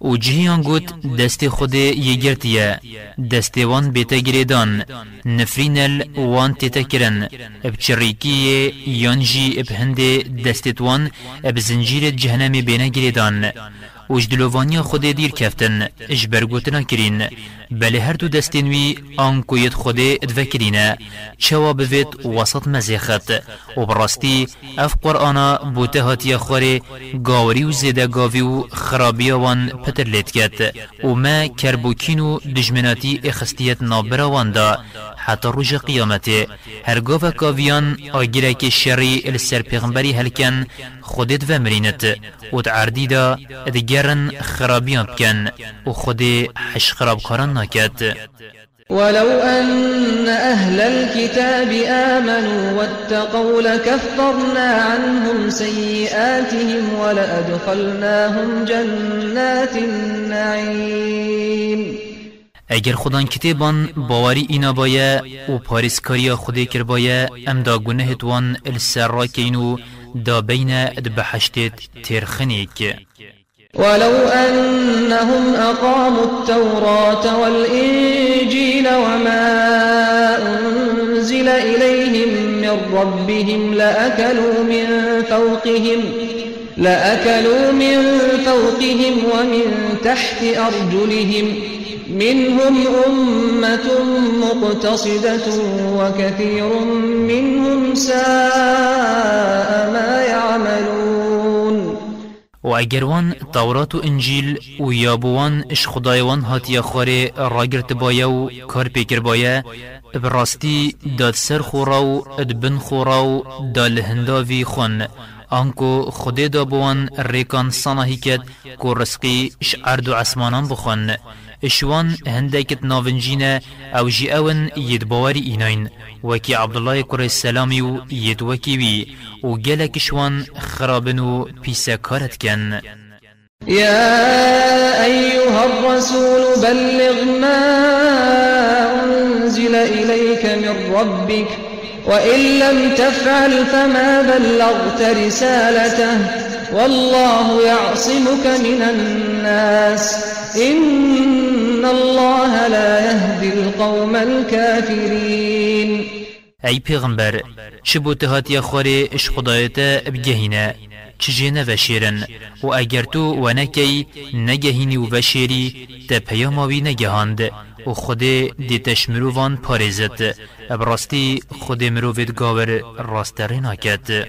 و جهیان گوت دست خود یگرتیه دست وان بیتا گریدان نفرینل وان تیتا کرن اب چریکی یانجی اب هند دستت وان اب زنجیر جهنم بینا گریدان وش دلوانیا خود دیر کفتن اش برگوتنا کرین بله هر دو دستین آن کویت خود ادوکرینه چوا بوید وسط مزیخت و براستی اف قرآن بوته هاتی خوری گاوری و زیده گاوی و خرابی وان پتر لید کت و ما کربوکین و دجمناتی اخستیت نابرا وان دا حتی روز قیامته هرگاه کاویان آگیره که شری السر پیغمبری هلکن خودت و مرینت. و تعردی دا ادگرن خرابیان بکن. و خود حش خراب کاران ناکد ولو أن أهل الكتاب آمنوا واتقوا لكفرنا عنهم سيئاتهم ولأدخلناهم جنات النعيم. اگر خودان کتابان باوری اینا بایا و پاریسکاریا خودی کر بایا ام دا گنه توان السر را کینو دا بین ادبحشتت ترخنیک ولو أنهم أقاموا التوراة والإنجيل وما أنزل إليهم من ربهم لأكلوا من فوقهم لأكلوا من فوقهم ومن تحت أرجلهم. منهم أمة مقتصدة وكثير منهم ساء ما يعملون. و اگر وان تورات و انجیل و یابوان إش خدایوان هاتیا خواره راگرت بایا و کار پیکر بایا براستی داد سر خورا و إدبن خورا و دال هنداوی خون. آنکو خود دا بوان ریکان صناهی کد کو رسقی إش عرد و عسمانان بخون. إشوان هندكت نافنجينا أو جي اون يد بواري اينين وكي عبد الله كري السلامي و يد وكي بي و جلك شوان خرابنو بيسا كارت كان. يا أيها الرسول بلغ ما أنزل إليك من ربك. وإن لم تفعل فما بلغت رسالته. والله يعصمك من الناس. إن الله لا يهدي القوم الكافرين. ای پیغمبر چه بوته یا خوری اش خدایت بگهینه چجه نوشیرن و اگر تو و نکی نگهینی و وشیری تا پیاماوی نگهاند و خود دیتش مرووان پارزت براستی خود مرووید گاور راستره ناکد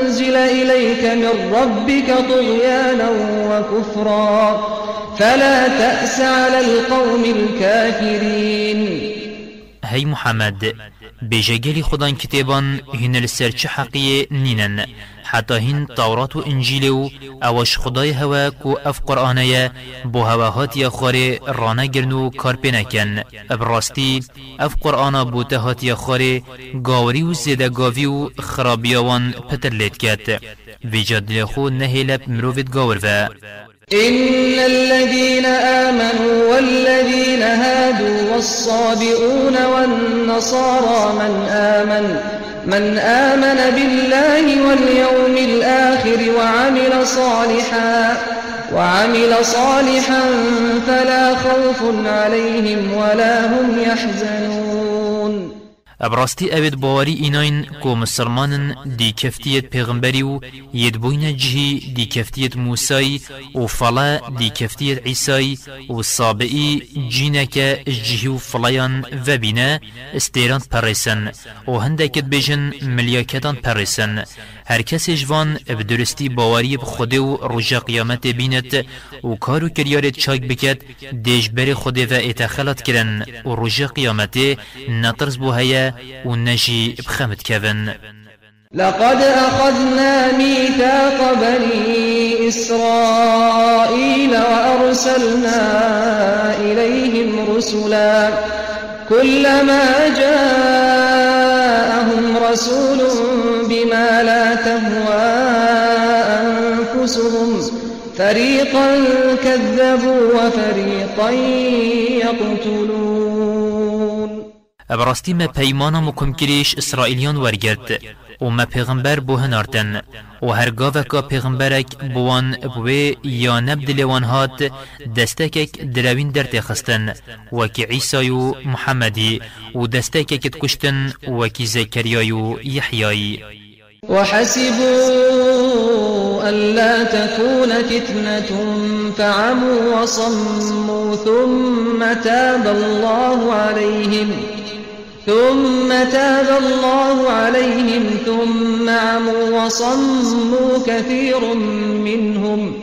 إليك من ربك طغيانا وكفرا. فلا تأس على القوم الكافرين. هی محمد بجگلی خدان کتابان هن لسر چه نینن حتى هین تورات و انجیل و اوش خدای هوا کو اف قرآنه بو هوا هاتی خواره رانه گرنو کار پینکن ابراستی اف قرآن بوته هاتی خواره گاوری و زیده گاوی و خرابیوان پتر لید کت. ویجاد لخو نهیلب مروفید گاور و. إن الذين آمنوا والذين هادوا والصابئون والنصارى من آمن من آمن بالله واليوم الآخر وعمل صالحا وعمل صالحا فلا خوف عليهم ولا هم يحزنون. ابراستی اوید باوری ایناین کو مسلمانن دی کفتیت پیغمبری و ید بوین جهی دی کفتیت موسای و فلا دی کفتیت عیسای و صابعی جینک جهی و فلایان و بینه استیران پرسن و هندکت بیجن ملیاکتان پرسن هر کسی جوان بدرستی باوری بخوده و رجا قیامت بینت و کارو کریارت چاک بکد دیش بر خوده و اتخلات کرن و رجا قیامت نطرز بو هیا و نجی بخمت کون. لقد أخذنا ميثاق بني إسرائيل وأرسلنا إليهم رسلا. كلما جاءهم رسول بما لا تهوى أنفسهم فريقا كذبوا وفريقا يقتلون. ابراستی ما پیمانا مکم کریش اسرائیلیان ورگرد و ما پیغمبر بو هنارتن و هرگاه که پیغمبرک بوان بوی یا نبدل وان هات دستکک دروین در تخستن و کی عیسی و محمدی و دستکک کشتن و کی زکریا و یحیایی وحسبوا ألا تكون فتنة فعموا وصموا ثم تاب الله عليهم ثم تاب الله عليهم ثم عموا وصموا كثير منهم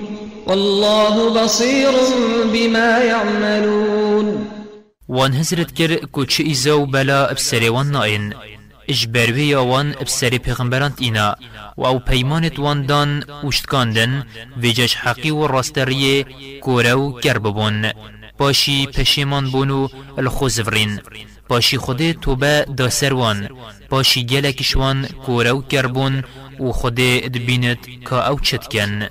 والله بصير بما يعملون. وان هزرت کر کو چه ایزا و بلا وان ناین اجبروی وان ابسری پیغمبرانت اینا و أو پیمانت وان دان وشتکاندن ویجش حقی و راستریه کورو کرببون باشی پشیمان بونو الخوزورین باشی خود توبه دا سروان باشی گلکشوان کورو کربون و خود دبینت کا أو چتکن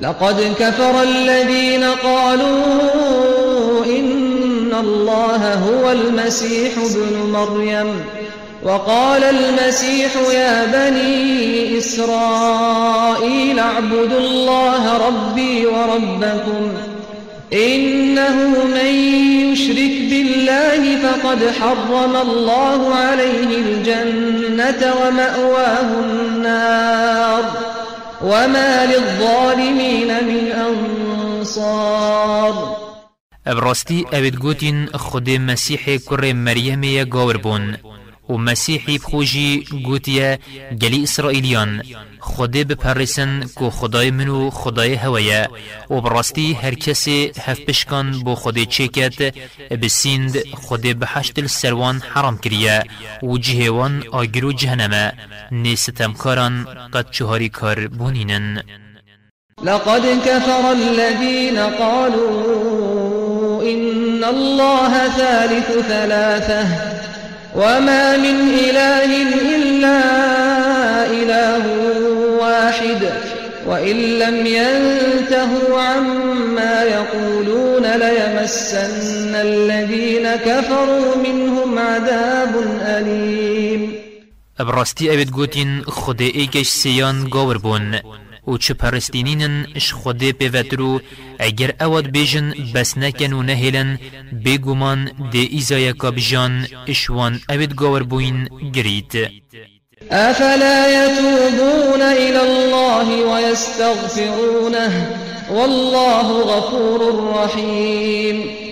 لقد كفر الذين قالوا إن الله هو المسيح ابن مريم وقال المسيح يا بني إسرائيل اعبدوا الله ربي وربكم إنه من يشرك بالله فقد حرم الله عليه الجنة ومأواه النار وما للظالمين من أنصار. ابراستی اوید گوتین خود مسیح کر مریم یا گاور بون و مسیحی بخوجی گوتیه گلی اسرائیلیان خود بپرسن کو خدای منو خدای هوایه و براستی هر کسی هف پشکان بو خود چکت بسیند خود بحشت السروان حرام کریه و جهوان آگرو جهنمه. نیستم کاران قد چهاری کار بونینن. لقد كفر الذين قالوا إن الله ثالث ثلاثة. وما من إله إلا إله واحد وإن لم ينتهوا عما يقولون ليمسن الذين كفروا منهم عذاب أليم. ابراستی اوید گوتین خود ایکش سیان و چه پرستینینن اش خود پیوترو اگر اواد بیجن بس نکن و نهیلن بگومان ده ایزای کابجان اشوان اوید گاور بوین گرید أفلا يتوبون إلى الله ويستغفرونه والله غفور رحيم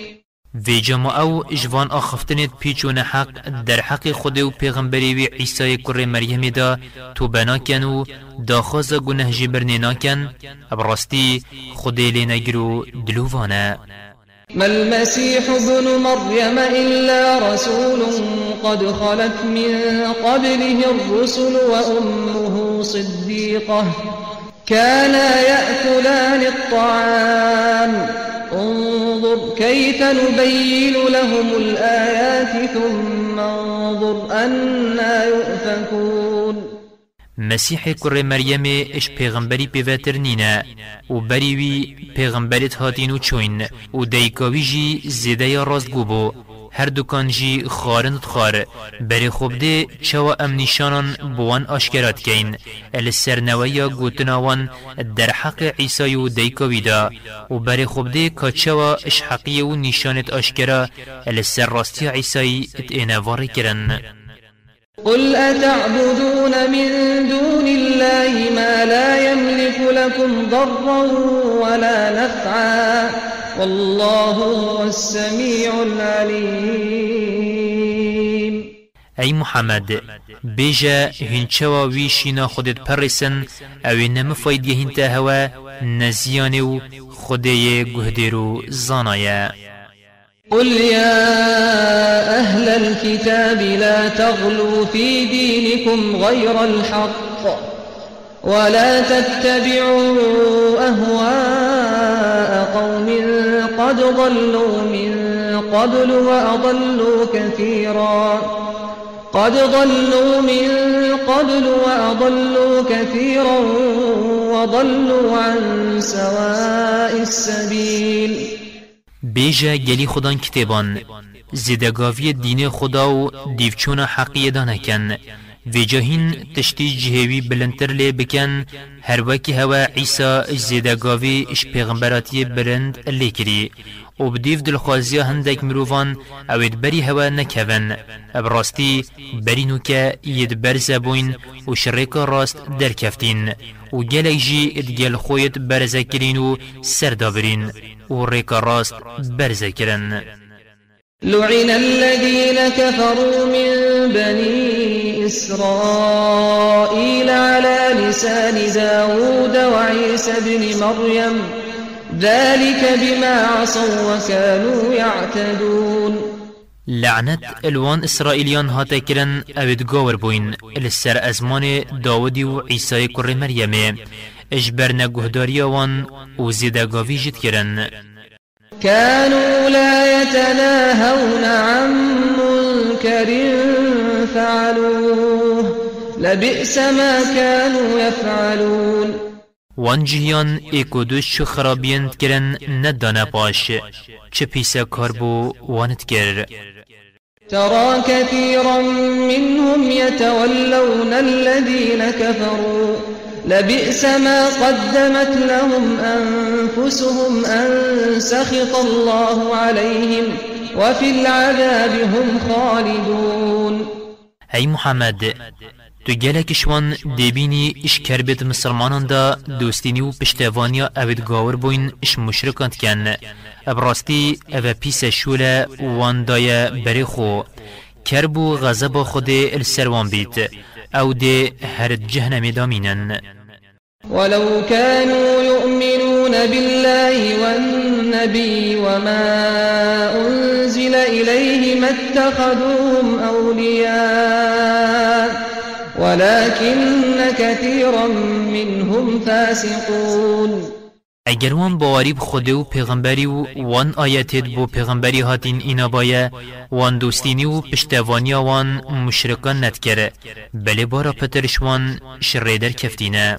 في جمع أو اجوان آخفتنت پیچون حق در حق خود و پیغمبری وی عیسی کر مریم دا تو بناکن دا خواز گنه جبرنی ناکن ابراستی خود لینگرو دلووانه ما المسيح ابن مريم إلا رسول قد خلت من قبله الرسل وأمه صديقة كانا يأكلان الطعام انظر كيف نبين لهم الآيات ثم انظر أنا يؤفكون. مسیح کره مریم اش پیغمبری پیوتر نینه و بریوی پیغمبرت هاتین و چوین و دیکاوی جی زیده یا راست گوبو هر دکان جی خارند خار بری خوب ده چوا ام نشانان بوان آشکرات کین ال سرنویا گوتناوان در حق عیسی و دیکاوی دا و بری خوب ده که چوا اش حقی و نشانت آشکرا. ال سر راستی عیسی ات اینواری کرن. قل أتعبدون من دون الله ما لا يملك لكم ضرا ولا نفعا. والله هو السميع العليم. ای محمد بیجا هنچوا وی شینا خودت پرسن أو نم فایدی هنتا هوا نزیانه خودی گهدیرو زانایه قل يا أهل الكتاب لا تغلوا في دينكم غير الحق ولا تتبعوا أهواء قوم قد ضلوا من قبل وأضلوا كثيرا. قد ضلوا من قبل وأضلوا كثيرا وضلوا عن سواء السبيل. بیجا گلی خودان کتابان زدگاوی دین خدا و دیوچون حقیه دانکن. و جاهین تشتی جهوی بلندتر لی بکن هر وکی هوا عیسا زدگاوی اش پیغمبراتی برند لی کری. و بدیف دلخوازی هندک مروفان اوید بری هوا نکون ابراستی بری نوکه ید برز بوین و شرک راست در کفتین و گلک جی ادگل خویت برزه کرین و سردابرین و ریک راست برزه کرن لعن الذين كفروا من بني إسرائيل على لسان داود وعيسى بن مريم ذلك بما عصوا وكانوا يعتدون. لعنت الوان إسرائيليان هاتا كرن اوید گاور بوين السر أزمان داودي و عيسى كر مريم. اجبرنا گهداريا وان و زيدگاوي جد كرن. كانوا لا يتناهون عن منكر فعلوه لبئس ما كانوا يفعلون. وان جهیان ایکو دوش چو خرابیند کرن ندانه باش. چه پیسه کار بو واند کر. ترى كثيرا منهم يتولون الذين كفروا. لبئس ما قدمت لهم أنفسهم أن سخط الله عليهم. وفي العذاب هم خالدون. ای محمد تو گلکشوان دبینی اش کربت مسلمانان دا دوستینی و پشتوانیا اوید گاور بوین اش مشرکاند کن ابراستی أو پیس شوله وان دای بری خو کربو غضب خود السروان بیت أو ده هر جهنم دامینن ولو كانوا يؤمنون بالله والنبي وما أنزل إليه ما اتخذوهم أولياء ولكن كثيرا منهم فاسقون. اگر وان باوری بخوده و پیغمبری و وان آیتت بو پیغمبری هاتین اینا بایه وان دوستینی و پشتوانی وان مشرکان ندکره بله بارا پترش وان شریدر کفتینه.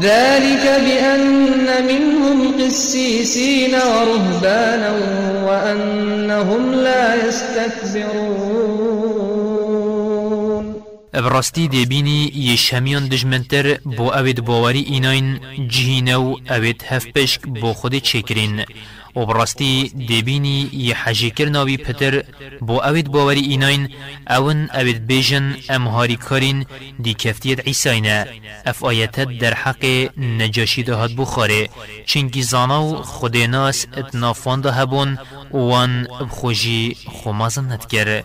ذلك بأن منهم قسيسين ورهبانا وأنهم لا يستكبرون. براستی دبینی یش همیان دجمنتر بو اوید باوری ایناین جهینو اوید هف پشک بو خود چکرین و براستی دبینی یه حجی کرناوی پتر بو اوید باوری ایناین اون اوید بیجن امهاری کارین دی کفتیت عیساینا اف آیتت در حق نجاشی دهات بخاره چنگی زاناو خود ناس اتنافان ده هبون وان بخوجی خمازن نتگر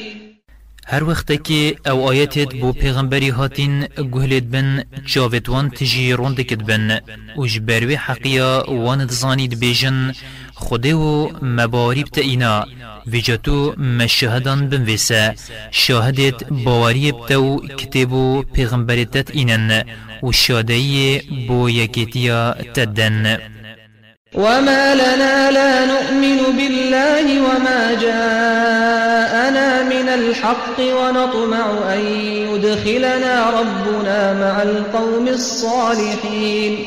هر وقت که أو آیتت بو پیغمبری هاتین گهلت بن چاوت وان تجی روندکت بن. و جبروی حقیا وان دزانید بیجن خوده و مباری بتا اینا. ویجاتو مشهدان بن ویسا شاهدت باوری بتو کتبو پیغمبریتت اینن. و شادهی بو یکیتیا تدن. وما لنا لا نؤمن بالله وما جاءنا من الحق ونطمع أن يدخلنا ربنا مع القوم الصالحين.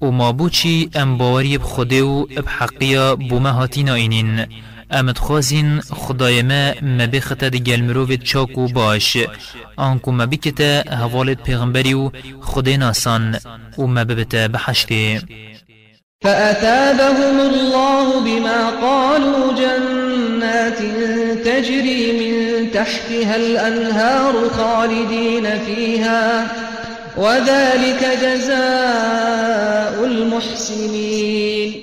وما بوچی ام باوری بخوده و بحقیا بوما هاتینا اینین امد خوازین خدای ما مبخت دیگل مروفت چاکو باش. آنکو مبکت هوالت پیغمبری و خدای ناسان و مببت بحشته فأتابهم الله بما قالوا جنات تجري من تحتها الأنهار خالدين فيها. وذلك جزاء المحسنين.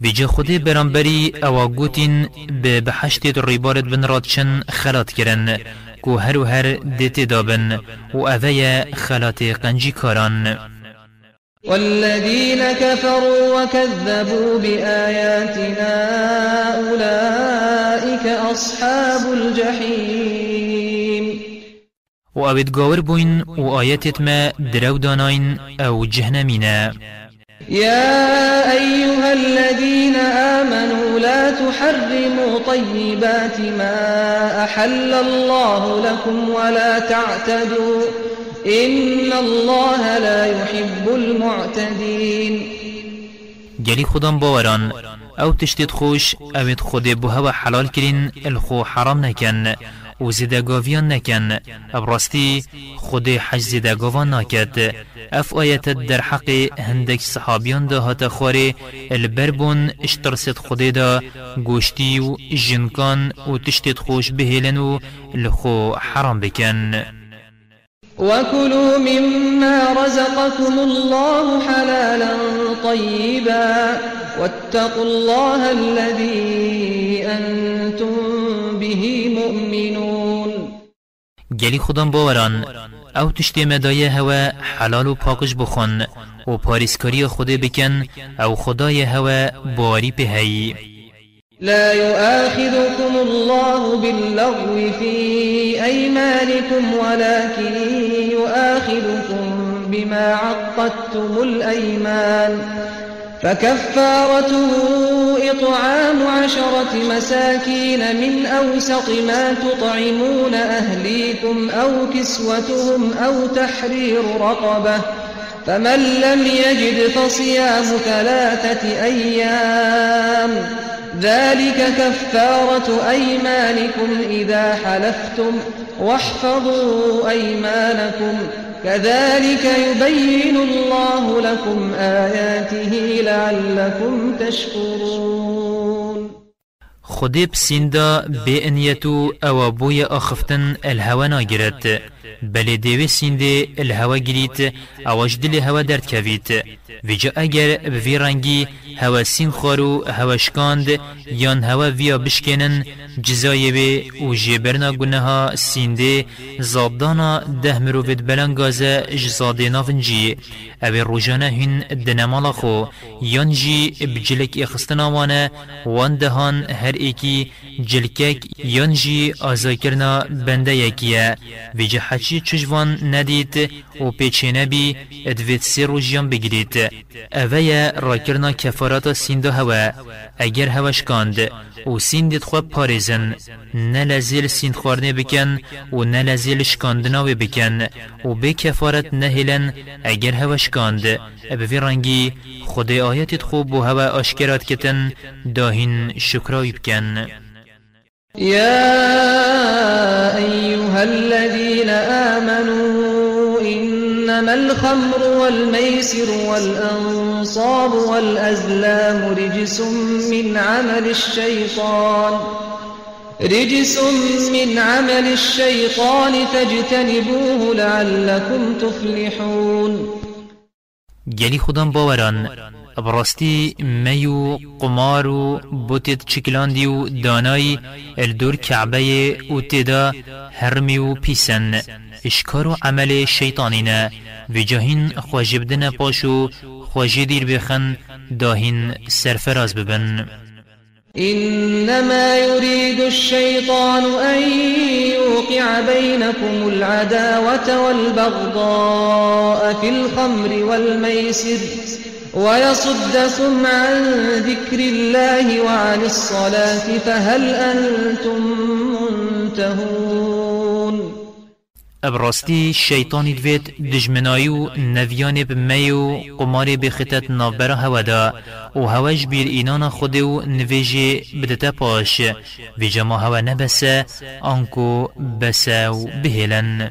ویجه خودی برانبری أو گوتین به بحشت ریبارت بن رادشن خلات کرن کو هر و هر دیت دابن و اوه خلات قنجی کاران. والذين كفروا وكذبوا بآياتنا أولئك أصحاب الجحيم. و اوید گاور بوین و آیتت ما درو داناین أو جهنمینا يا أيها الذين آمنوا لا تحرموا طيبات ما أحل الله لكم ولا تعتدوا إن الله لا يحب المعتدين. گلی خودم باوران أو تشتید خوش اوید خود بو هوا حلال کرین الخو حرام نکن و زیدگاویان نکن ابراستی خود حج زیدگاوان ناکد أف آیت در حق هندک صحابیان ده هات خواره البربون اشترست خود دا گوشتی و جنکان و تشتید خوش بهیلن و الخو حرام بکن وكلوا مما رزقكم الله حلالا طيبا واتقوا الله الذي أنتم به مؤمنون گلی خودم باوران أو تشتی مدایه هوا حلال و پاکش بخون و پاریسکاری خود بکن أو خدای هوا باری پهی لا يؤاخذكم الله باللغو في أيمانكم ولكن يؤاخذكم بما عقدتم الأيمان فكفارته إطعام عشرة مساكين من أوسط ما تطعمون أهليكم أو كسوتهم أو تحرير رقبة فمن لم يجد فصيام ثلاثة أيام ذلك كفارة أيمانكم إذا حلفتم واحفظوا أيمانكم. كذلك يبين الله لكم آياته لعلكم تشكرون. خودی پسیندا به انیتو أو بوی آخفتن الهوا بلی دیوی سینده الهوه گریت اواج دل هوا درد کوید و جا اگر به وی رنگی هوا سین خورو هوا شکاند یان هوا ویا بشکنن جزایی به او جیبرنا گونه سینده زادانا ده مرووید بلنگازه جزاده نافنجی او روژانه هن دنمالا خو. یان جی بجلک اخستنا وانه وان دهان هر ایکی جلکک یان جی آزاکرنا بنده یکیه. و حچی چجوان ندید و پیچینه بی ادوید سی روژیان بگیرید اوه راکرنا کفارات سینده هوا اگر هواش کاند و سیندید خواب پارزن نلزیل سیند خورنه بکن و نلزیل شکاندناوی بکن و به کفارت نهلن اگر هواش کاند به رنگی خود آیتت خوب و هوا آشکرات کتن داهین شکراوی بکن يا أيها الذين آمنوا إنما الخمر والميسر والأنصاب والأزلام رجس من عمل الشيطان رجس من عمل الشيطان فاجتنبوه لعلكم تفلحون. گلی خودم باوران. براستی میو قمار و بوتید چکلاندی و دانای الدور کعبه و تدا هرمی و پیسن. اشکار و عمل شیطانینه. و جاهین خواجبدن پاشو خواجه دیر بخن داهین سرفراز ببن. إنما يريد الشيطان أن يوقع بينكم العداوة والبغضاء في الخمر والميسر. ويصدكم عن ذكر الله وعن الصلاة فهل أنتم منتهون؟ ابراستی شیطانی دوید دجمنایو نویان بمیو قماری بخطت نافبرا هودا و هواش بیر اینان خودو نویجی بدتا پاش. ویجا ما هوا نبسه آنکو بساو بهلن.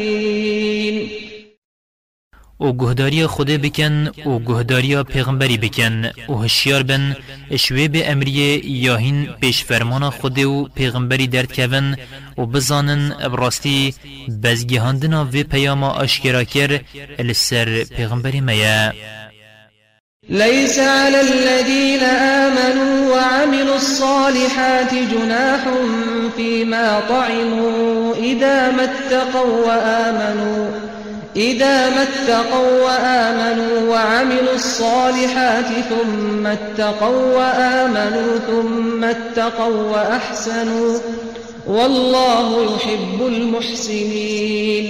و گهداری خود بکن و گهداری پیغمبری بکن و هشیار بن اشوه به امریه یاهین پیش فرمان خود و پیغمبری درد کون و بزانن براستی بزگیهاندنا و پیاما آشکرا کر السر پیغمبری میا ليس على الذين آمنوا وعملوا الصالحات جناح فيما طعموا إذا ما اتقوا وآمنوا إذا ما اتقوا وآمنوا وعملوا الصالحات ثم اتقوا وآمنوا ثم اتقوا وأحسنوا والله يحب المحسنين.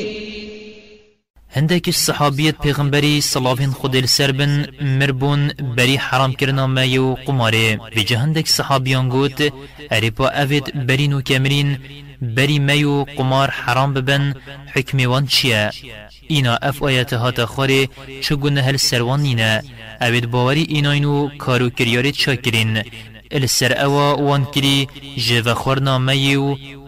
هندك الصحابية پیغمبری صلافين خود السر بن مربون بری حرام کرنا مایو قماره. بجه هندك صحابيان گوت اريبا اوید برینو کمرین بری میو قمار حرام ببن حکمی وان اینا اف آیت هات خوره چگونه هل سروان نینه اوید باوری ایناینو کارو کریارت شاکرین السر أوا وان کری جوا خورنا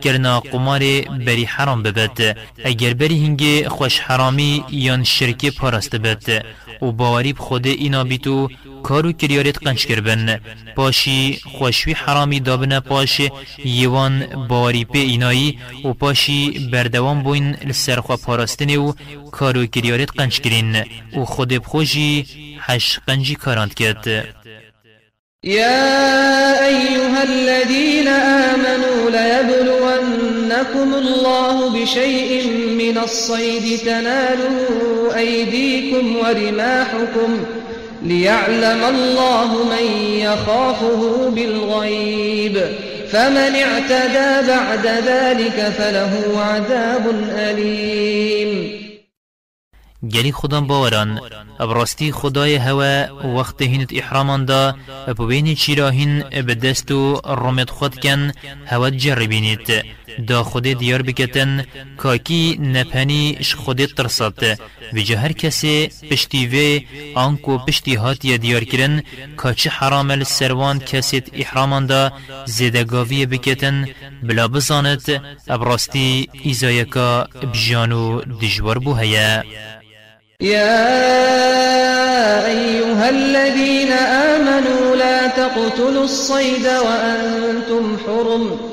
کرنا قمار بری حرام ببد اگر بری هنگی خوش حرامی یان شرکی پارست بد و باوری خود اینا بیتو کارو کریارت قنچ کربن. پاشی خوشوی حرامی دابنه پاش یوان باوری پی اینایی و پاشی بردوان بوین لسرخوا پاراستنی و کارو کریارت قنچ کرین. و خود بخوشی حش قنجی کارانت کرد. يا أيها الذين آمنوا ليبلونكم الله بشيء من الصيد تناله أيديكم ورماحكم ليعلم الله من يخافه بالغيب فمن اعتدى بعد ذلك فله عذاب أليم. گلی خودم باوران ابراستی خدای هوا وقت هینت احرامان دا ببین چیراهین به دستو رمت خود کن هوا جربینید دا خود دیار بکتن کاکی نپنی اش خود ترسات. و هر کسی پشتی و آنکو پشتی هاتی دیار کرن کاچه حرام السروان کسیت احرامان دا زیدگاوی بکتن بلا بزانت ابراستی ایزایکا بجانو دجوار بو هیا. يا أيها الذين آمنوا لا تقتلوا الصيد وأنتم حرم.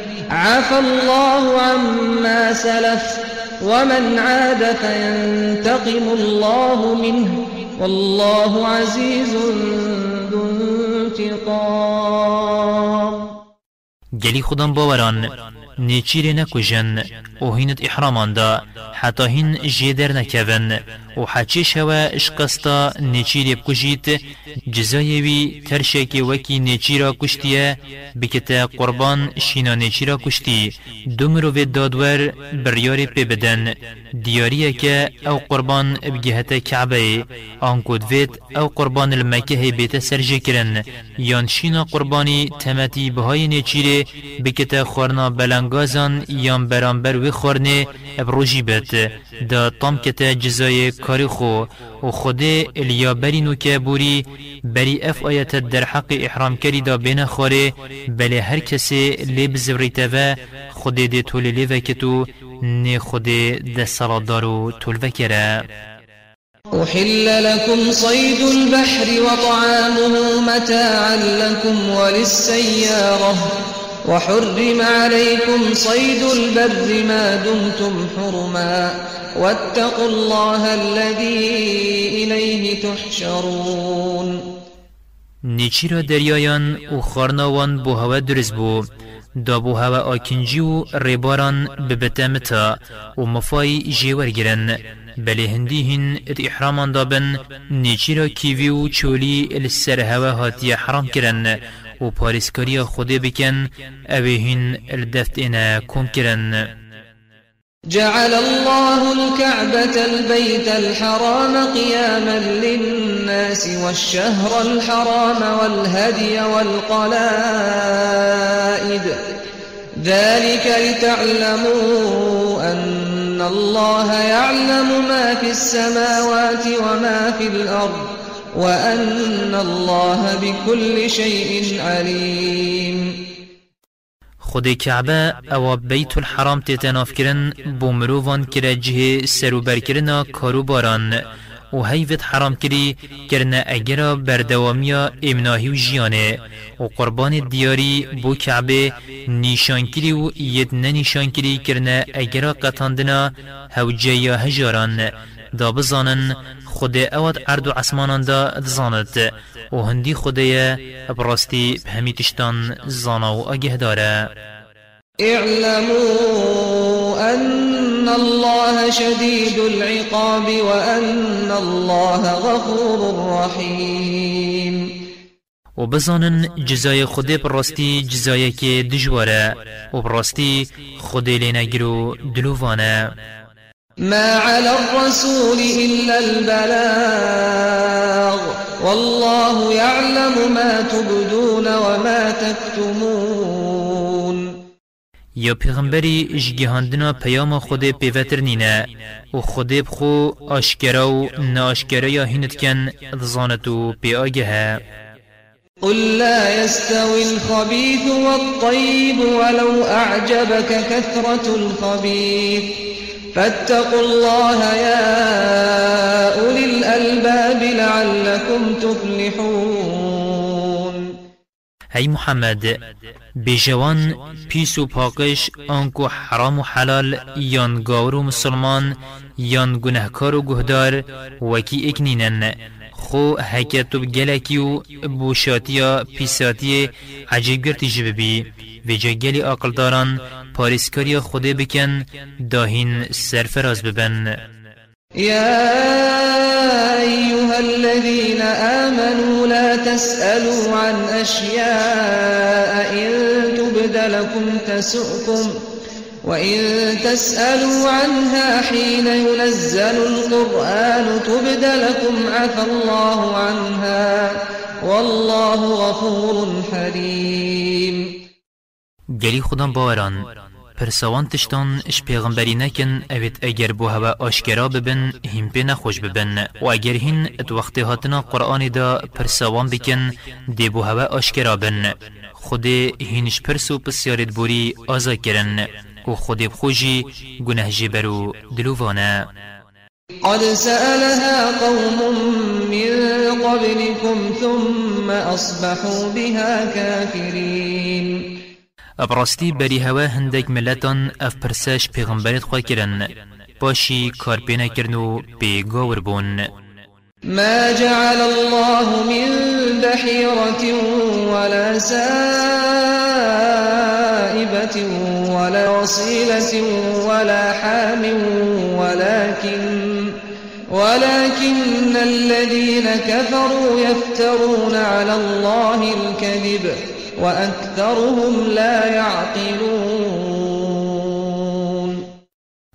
عفى الله عما سلف ومن عاد فينتقم الله منه والله عزيز ذو انتقام. گلی خودم باوران نیچیر نکوژن و هینت احرامان دا حتی هین جیدر نکون و حچی شوه اشقستا نیچیر بکجیت جزایوی ترشکی وکی نیچیرا کشتیه. بکتا قربان شینا نیچیرا کشتی. دومرو و دادور بریار پی بدن. دیاریه که أو قربان بگهت کعبه. آنکود وید أو قربان المکه بیت سرجه کرن. یان شینا قربانی تمتی بهای نیچیره بکتا خورنا بلنگازان یان برانبر خورنه ابروجی بد دا طام کتا جزای کاری خو و خود الیا برینو که بوری بری اف آیت در حق احرام کری دا بین خوره بله هر کسی لیب زوریتا و خود دی طول لیوه کتو نی خود صلاة دارو طول وکره أحل لكم صيد البحر وطعامه متاعا لكم وللسيارة وحرم عليكم صيد البر ما دمتم حرما واتقوا الله الذي إليه تحشرون. نیچیرا دریایان و خارناوان بو هوا درز بو. دا بو هوا آکنجی و ریباران ببتمتا و مفای جیور گرن بله هندی هن ات احرامان دابن نیچیرا کیوی و چولی السر هوا هاتی حرام کرن و پاریسکاری خوده بکن اوه هن الدفت اینا کم کرن جعل الله الكعبة البيت الحرام قياما للناس والشهر الحرام والهدي والقلائد. ذلك لتعلموا أن الله يعلم ما في السماوات وما في الأرض. وأن الله بكل شيء عليم. خود کعبه أو بیت الحرام تتناف کرن بو مروفان کرا جه سرو برکرنا کارو باران و هیوت حرام کری کرنا اگرا بردوامیا امناهی و جیانه. و قربان دیاری بو کعبه نیشان کری و ید ننیشان کری کرنا اگرا قطاندنا هوجه یا هجاران. دا بزانن خود اواد ارد و عسمانان دا دزاند و هندی خوده براستی بهمی تشتان زانا و آگه داره. اعلموا أن الله شديد العقاب وأن الله غفور رحيم و بزانن جزای خود براستی جزای که دجواره و براستی خود لینگرو دلووانه. ما على الرسول إلا البلاغ والله يعلم ما تبدون وما تكتمون. یا پیغمبری جگهاندنا پیام خود پیوتر نینه. و خود بخو آشکرا و ناشکرا یا هینت کن دزانتو پی آگه قل لا يستوي الخبيث والطيب ولو أعجبك كثرة الخبيث. فاتقوا الله يا أولي الألباب لعلكم تفلحون. هی محمد بجوان پیس و پاکش آنکو حرام و حلال یان گاور و مسلمان یان گنهکار و گهدار وکی اکنینن خو هکتو گلکی و بوشاتیا پیساتی عجیب گرتی جببی و جا گلی أقل داران پاریسکاری خوده بکن داهین سرفراز ببن. يا أيها الذين آمنوا لا تسألوا عن أشياء إن تبد لكم تسؤكم وإن تسألوا عنها حين ينزل القرآن تبد لكم عفى الله عنها والله غفور حليم گلی خودم باوران. پرسوان تشتان اش پیغمبری نکن اوید اگر بو هوا آشکرا ببن هم پی نخوش ببن. و اگر هین ات وقت هاتنا قرآن دا پرسوان بکن دی بو هوا آشکرا بن. خود هینش پرسو پسیارت بوری آزا کرن. و خود بخوشی گناه جبرو دلووانه. قد سألها قوم من قبلكم ثم أصبحوا بها كافرين. ابرستی بری هوا هندک ملتان اف پرسش پیغمبرت خواه کرن. باشی کار پینا کرنو پیگاور بون. ما جعل الله من بحيرة ولا سائبة ولا وصيلة ولا حام ولكن ولكن الذين كفروا يفترون على الله الكذب. وأكثرهم لا يعقلون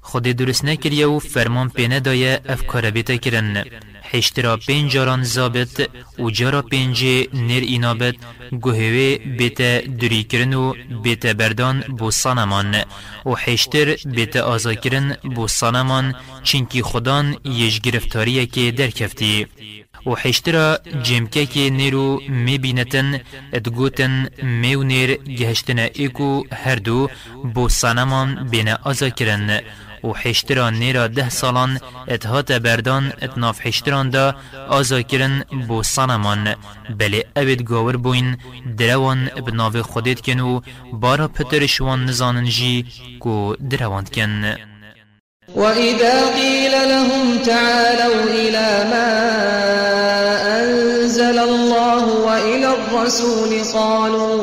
خود درست نکریه و فرمان پینه دایه افکار بیتا کرن. حشترا پین جاران زابط و جارا پینج نر اینابت گوهوه بیتا دری کرن و بیتا بردان بو سانمان و حشتر بیتا آزا کرن بو سانمان چینکی خودان یش گرفتاریه که درکفتی. و حشترا جمکه که نیرو می بینتن ادگوتن میو نیر گهشتن ایکو هر دو بو سانمان بین آزا کرن و حشتران نیرا ده سالان اتهات بردان اتناف حشتران دا آزا کرن بو سانمان بله اوید گاور بوین دروان بناو خودت کن و بارا پترشوان نزانن جی کو دروان کن. وإذا قيل لهم تعالوا إلى ما أنزل الله وإلى الرسول قالوا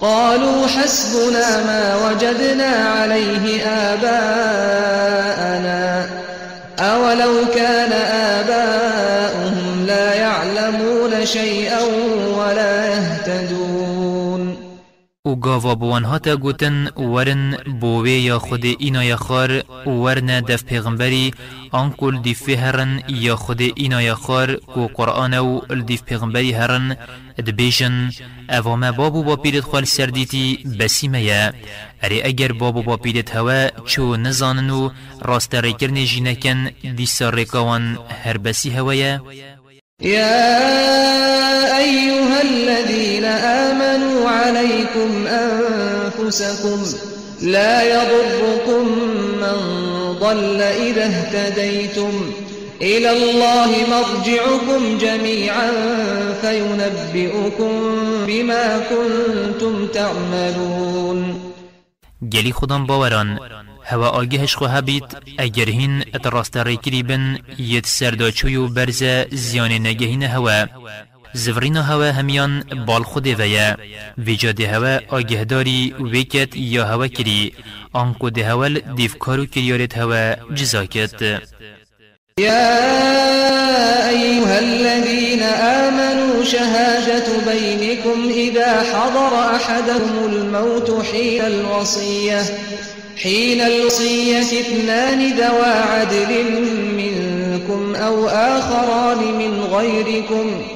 قالوا حسبنا ما وجدنا عليه آباءنا أولو كان آباؤهم لا يعلمون شيئا أو گاوا بوان هاتا گوتن ورن بووی یا خود اینا یا خار ورن دف پیغمبری آنکل دیف هرن یا خود اینا یا خار کو قرآن و الدیف پیغمبری هرن دبیجن اوام بابو با پیرت خوال سردیتی بسیمه یا اری اگر بابو با پیرت هوا چو نزانن و راست ریکرن جینکن دیسا ریکاوان هر بسی هوا يا أيها الذين آمنوا عليكم أنفسكم لا يضركم من ضل إذا اهتديتم إلى الله مرجعكم جميعا فينبئكم بما كنتم تعملون. گلی خودم باوران. هوا آگهش خو هبید اگر هین ات راست ریکری بن یت سرداچوی و برز زیان نگهین هوا. زورین هوا همیان بال خود ویا ویجا ده هوا آگهداری ویکت یا هوا کری. آنکو ده هول دیفکارو کریارت هوا جزا کت يا أيها الذين آمنوا شهادة بينكم إذا حضر أحدهم الموت حين الوصية. حين الوصية اثنان ذوى عدل منكم أو آخران من غيركم.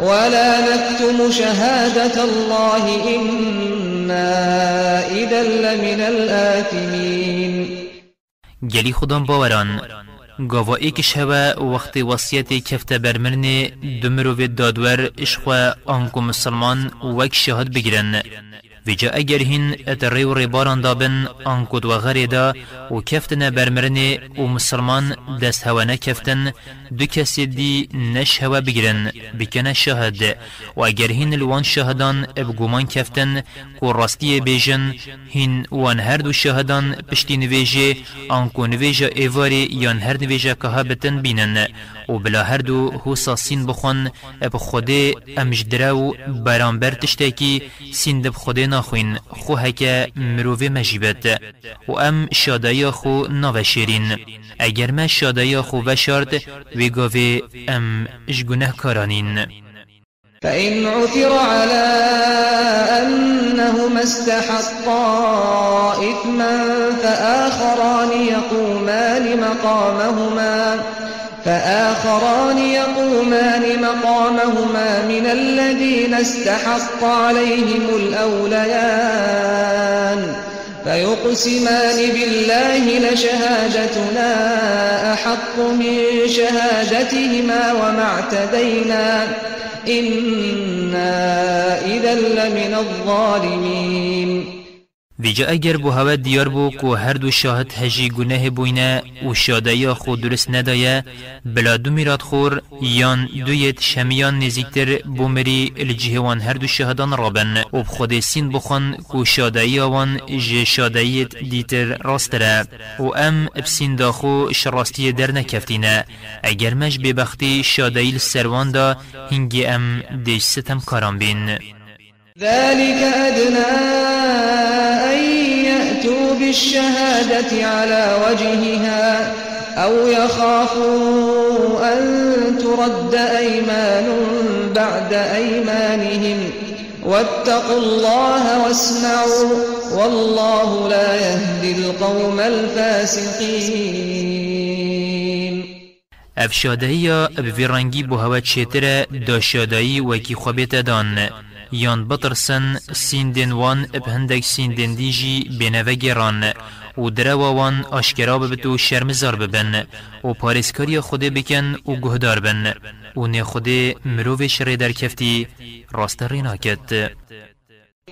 ولا نكتم شهادة الله إنا إذا لمن الآثمين گلی خودم باوران. گاوا ایکش هوا وقت وصیت کفت برمرن دمرو و دادور اشخوا آنکو مسلمان وک شهاد بگیرن. ویجا اگر هین ات ریو ریباران دابن آنکود و غریدا و کفتن برمرن و مسلمان دست هوا نکفتن دو کسی دی نش هوا بگیرن بکنه شهد و اگر هین الوان شهدان ابگومان کفتن کو راستی بیجن هین وان هر دو شهدان پشتی نویجه آنکو نویجه ایواری یان هر نویجه که بتن بینن. و بلا هر دو هوسا سین بخون اب خوده امجدرو برانبر تشتاکی سین دب خوده ناخوین خو هکه مروه مجیبت. و ام شادایا خو ناوشیرین اگر ما شادایا خو وشارد ویگاوه ام جگونه کارانین فإن عثر على أنهما استحقا إثما فآخران يقومان مقامهما فآخران يقومان مقامهما من الذين استحق عليهم الأوليان فيقسمان بالله لشهادتنا أحق من شهادتهما وما اعتدينا. إنا إذا لمن الظالمين. ویجا اگر بو هوا دیار بو کو هر دو شاهد هجی گناه بوینه و شادیا خود درست ندایه بلا دو میراد خور یان دویت شمیان نزیکتر بو مری الجهوان هر دو شاهدان رابن و بخود سین بخون کو شادیا وان جه شادیت دیتر راستره و ام بسین داخو شراستی در نکفتینه اگر مش ببختی شادیل سروان دا هنگی ام دیش ستم کاران بین ذلك يأتوا بالشهادة على وجهها أو يخافوا أن ترد أيمان بعد أيمانهم واتقوا الله واسمعوا والله لا يهدي القوم الفاسقين. اف شادهی اب ویرانگی بو هوا چیتره دا شادهی وکی خوابیت دان. یان بطرسن سیندن وان اب هندک سیندن دیجی بینوه گران و دروا وان آشکرا ببت و شرمزار ببن و پارسکاری خود بکن و گهدار بن و نه خود مروفش ری در کفتی راست ریناکت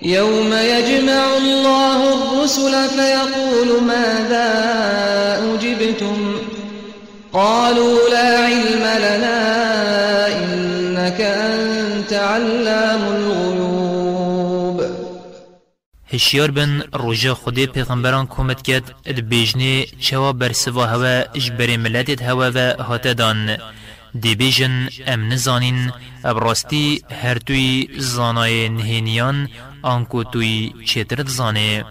يوم يجمع الله الرسل فيقول ماذا أجبتم قالوا لا علم لنا إنك أنت علام هشیار بن روژا خودی پیغمبران کومت کد اد بیجنه چوا برسوا هوا اجبر ملتت هوا و هات دان. دی بیجن ام نزانین ابراستی هر توی زانای نهینیان آنکو توی چترت زانه.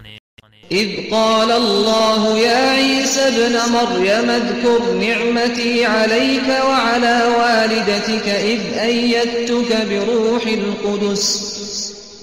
إذ قال الله يا عيسى ابن مريم اذكر نعمتي عليك وعلى والدتك إذ أيدتك بروح القدس.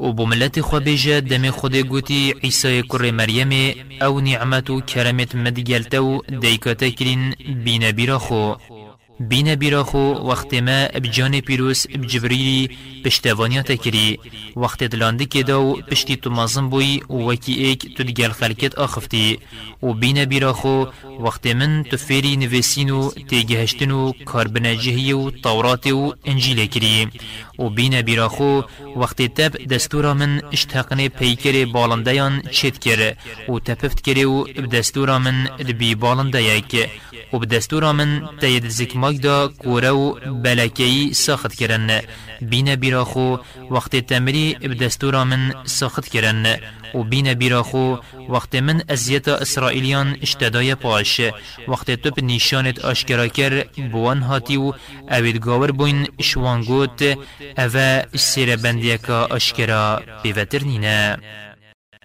و بو ملت خو بیجه دم خود گوتی عیسی کر مریم أو نعمت و کرمت مدگلتو دیکاتا کرین بین بیرا خو بین بیرا خو وقت ما بجان پیروس بجبریلی پشتوانیات کری وقت دلانده که داو پشتی تو مازم بوی وکی ایک تو دگل خلکت آخفتی و بین بیرا خو وقت من تو فیری نویسین و تیگهشتن و کاربنجهی و طورات و انجیل کری و بین بیرا خو وقت تب دستورا من اشتاقن پیکر بالندیان چید کر و تپفت کری و دستورا من دبی بالنده یک و بدستورا من تید زکماک دا کوره و بلکی ساخت کرن بین بیرا خو وقت تمری بدستورا من ساخت کرن و بین بیرا خو وقت من ازیت اسرائیلیان اشتدای پاش. وقت تو به نشانت آشکرا کر بوان هاتی و اوید گاور بوین شوانگوت أو سیر بندیکا آشکرا بیوتر نینه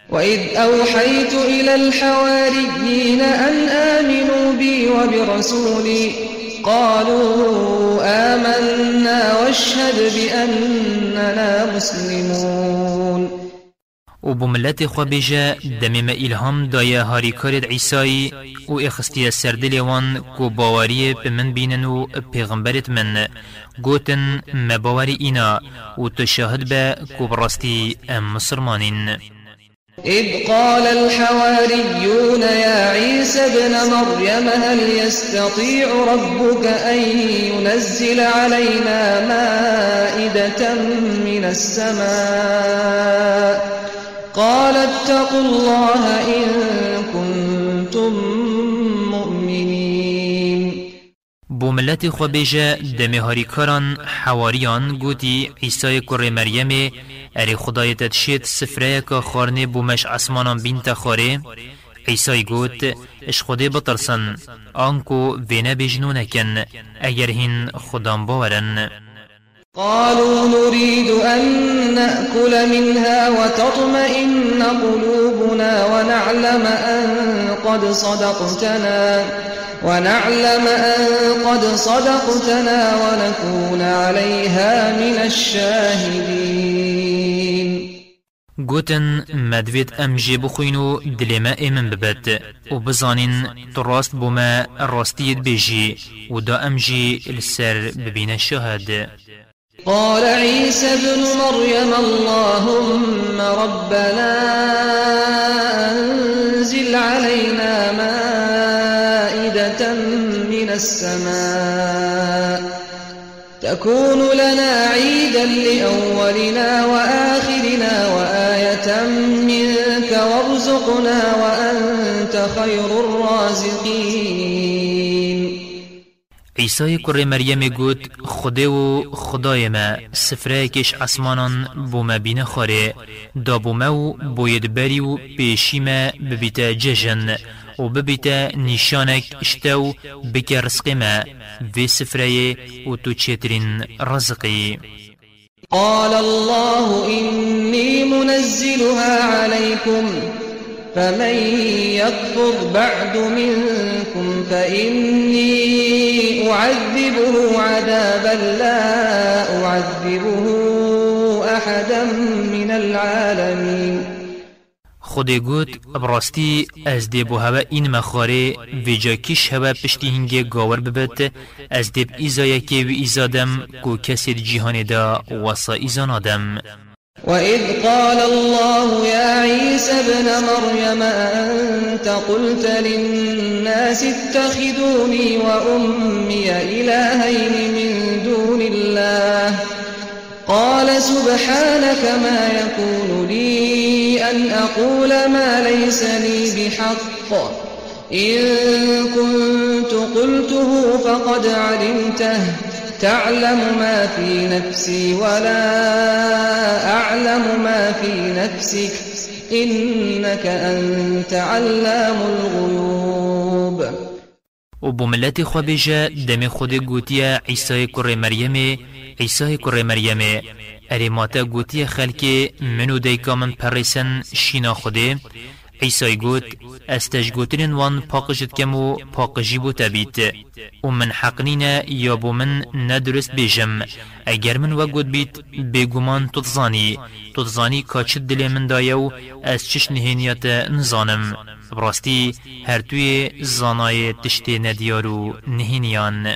وإذ أوحيت إلى الحواريين أن آمنوا بي وبرسولي قالوا آمنا واشهد بأننا مسلمون. و بو ملت خو بیجه دمی ما الهام دایه هاری کارد عیسایی و اخستی سردل وان کو باوری به من بینن و پیغمبرت من. گوتن مباوری اینا و تشاهد به کو براستی أم مسلمانین إذ قال الحواريون يا عيسى ابن مريم هل يستطيع ربك أن ينزل علينا مائدة من السماء؟ قال اتقوا الله إن كنتم مؤمنين. بو ملت خو بیجه دمه هاری کاران حواریان گوتی عیسی کره مریم اری خدای تدشید سفره که خارنه بو مش اسمانان بین تخاره عیسی گوت اش خودی بطرسن آنکو وینه بجنونکن اگر هین خدام باورن قالوا نريد أن نأكل منها وتطمئن قلوبنا ونعلم أن قد صدقتنا. ونعلم أن قد صدقتنا ونكون عليها من الشاهدين. گوتن مدوید ام جی بخوین و دلما ایمن ببد و بزانین تراست بوما راستیت بیجی و دا ام جی السر ببین شهد قال عيسى ابن مريم اللهم ربنا أنزل علينا من السماء. تكون لنا عيدا لأولنا وآخرنا وآية منك وارزقنا وأنت خير الرازقين. عیسی کر مریم گوت خدا و خدای ما سفره کش آسمانان بو ما بین خاره دا بو ما و باید بری و پیشی ما ببیتا ججن و ببیتا نشانک اشتو بکر رزق ما. في سفره و تو چترین رزقی قال الله إني منزلها عليكم فمن يكفر بعد منكم فإني أعذبه عذابا لا أعذبه أحدا من العالمين. خودی گوت براستی از دی بو هوا این مخاره ویجا کش هوا پشتی هنگی گاور ببت از دیب ایزا که و ایزادم کو کسی جیهان دا وسا ایزا وإذ قال الله يا عيسى ابن مريم أنت قلت للناس اتخذوني وأمي إلهين من دون الله. قال سبحانك ما يكون لي أن أقول ما ليس لي بحق. إن كنت قلته فقد علمته. تعلم ما في نفسي ولا أعلم ما في نفسك. إنك أنت علام الغيوب. و بو ملت خو بیجا دم خود گوتیا عیسی کر مریم عیسی کر مریم اری ماتا گوتیا خلکی منو دیکا من پرسن شینا خوده عیسی گوت استش گوترین وان پاقشت کم و پاقشی بو تبیت و من حقنینا یا بو من ندرست بیجم اگر من وگود بیت بگومان تتزانی تتزانی کاچت دل من دایو از چش نهینیت نزانم. براستی هر توی زانای تشتی ندیارو نهینیان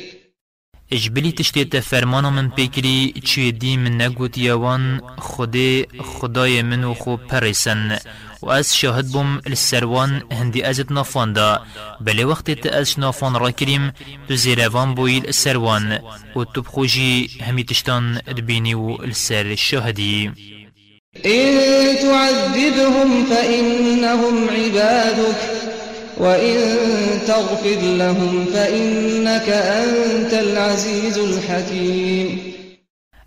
اجبلی تشتیت فرمانا من پیکری چی دی من نگوت یوان خود خدای منو خو پرسن و از شاهد بوم السروان هندی ازت نافان دا بلی وقتی تا از نافان را کریم تو زیروان بویل السروان و تو بخوجی همی تشتان دبینی و السر شاهدی إن تعذبهم فإنهم عبادك. وإن تغفر لهم فإنك أنت العزيز الحكيم.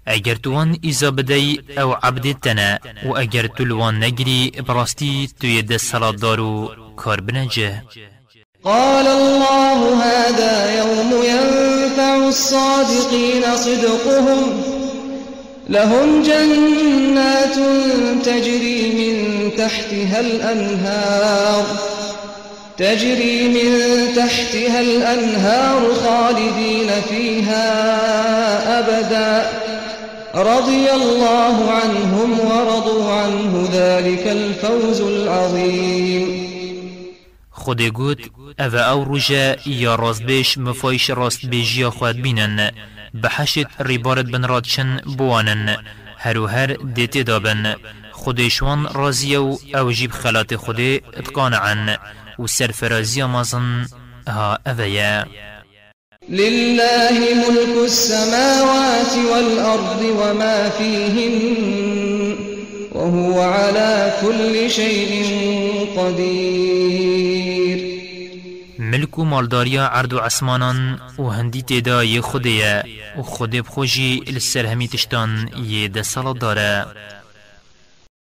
اگر توان ایزا بدی أو عبد تنا و اگر تلوان نگری براستی توی دست سلات دارو کار بنجه قال الله هذا يوم ينفع الصادقين صدقهم. لهم جنات تجري من تحتها الأنهار. تجري من تحتها الأنهار خالدين فيها أبدا. رضي الله عنهم ورضوا عنه ذلك الفوز العظيم. خود گوت أو أو روژه یا رازبیش مفایش راست بیجی خواد بینن. بحشت ریبارت بن رادشن بوانن. هرو هر دیتی دابن. خودشوان رازی و أو جیب خلات خوده اتقانعن و سرفرازی مازن ها اویا لله ملك السماوات والأرض وما فيهن وهو على كل شيء قدير. ملك و مالداریا عرض و عسمانان و هندی تیدا یه خوده و خوده بخوشی السر همی تشتان یه ده داره.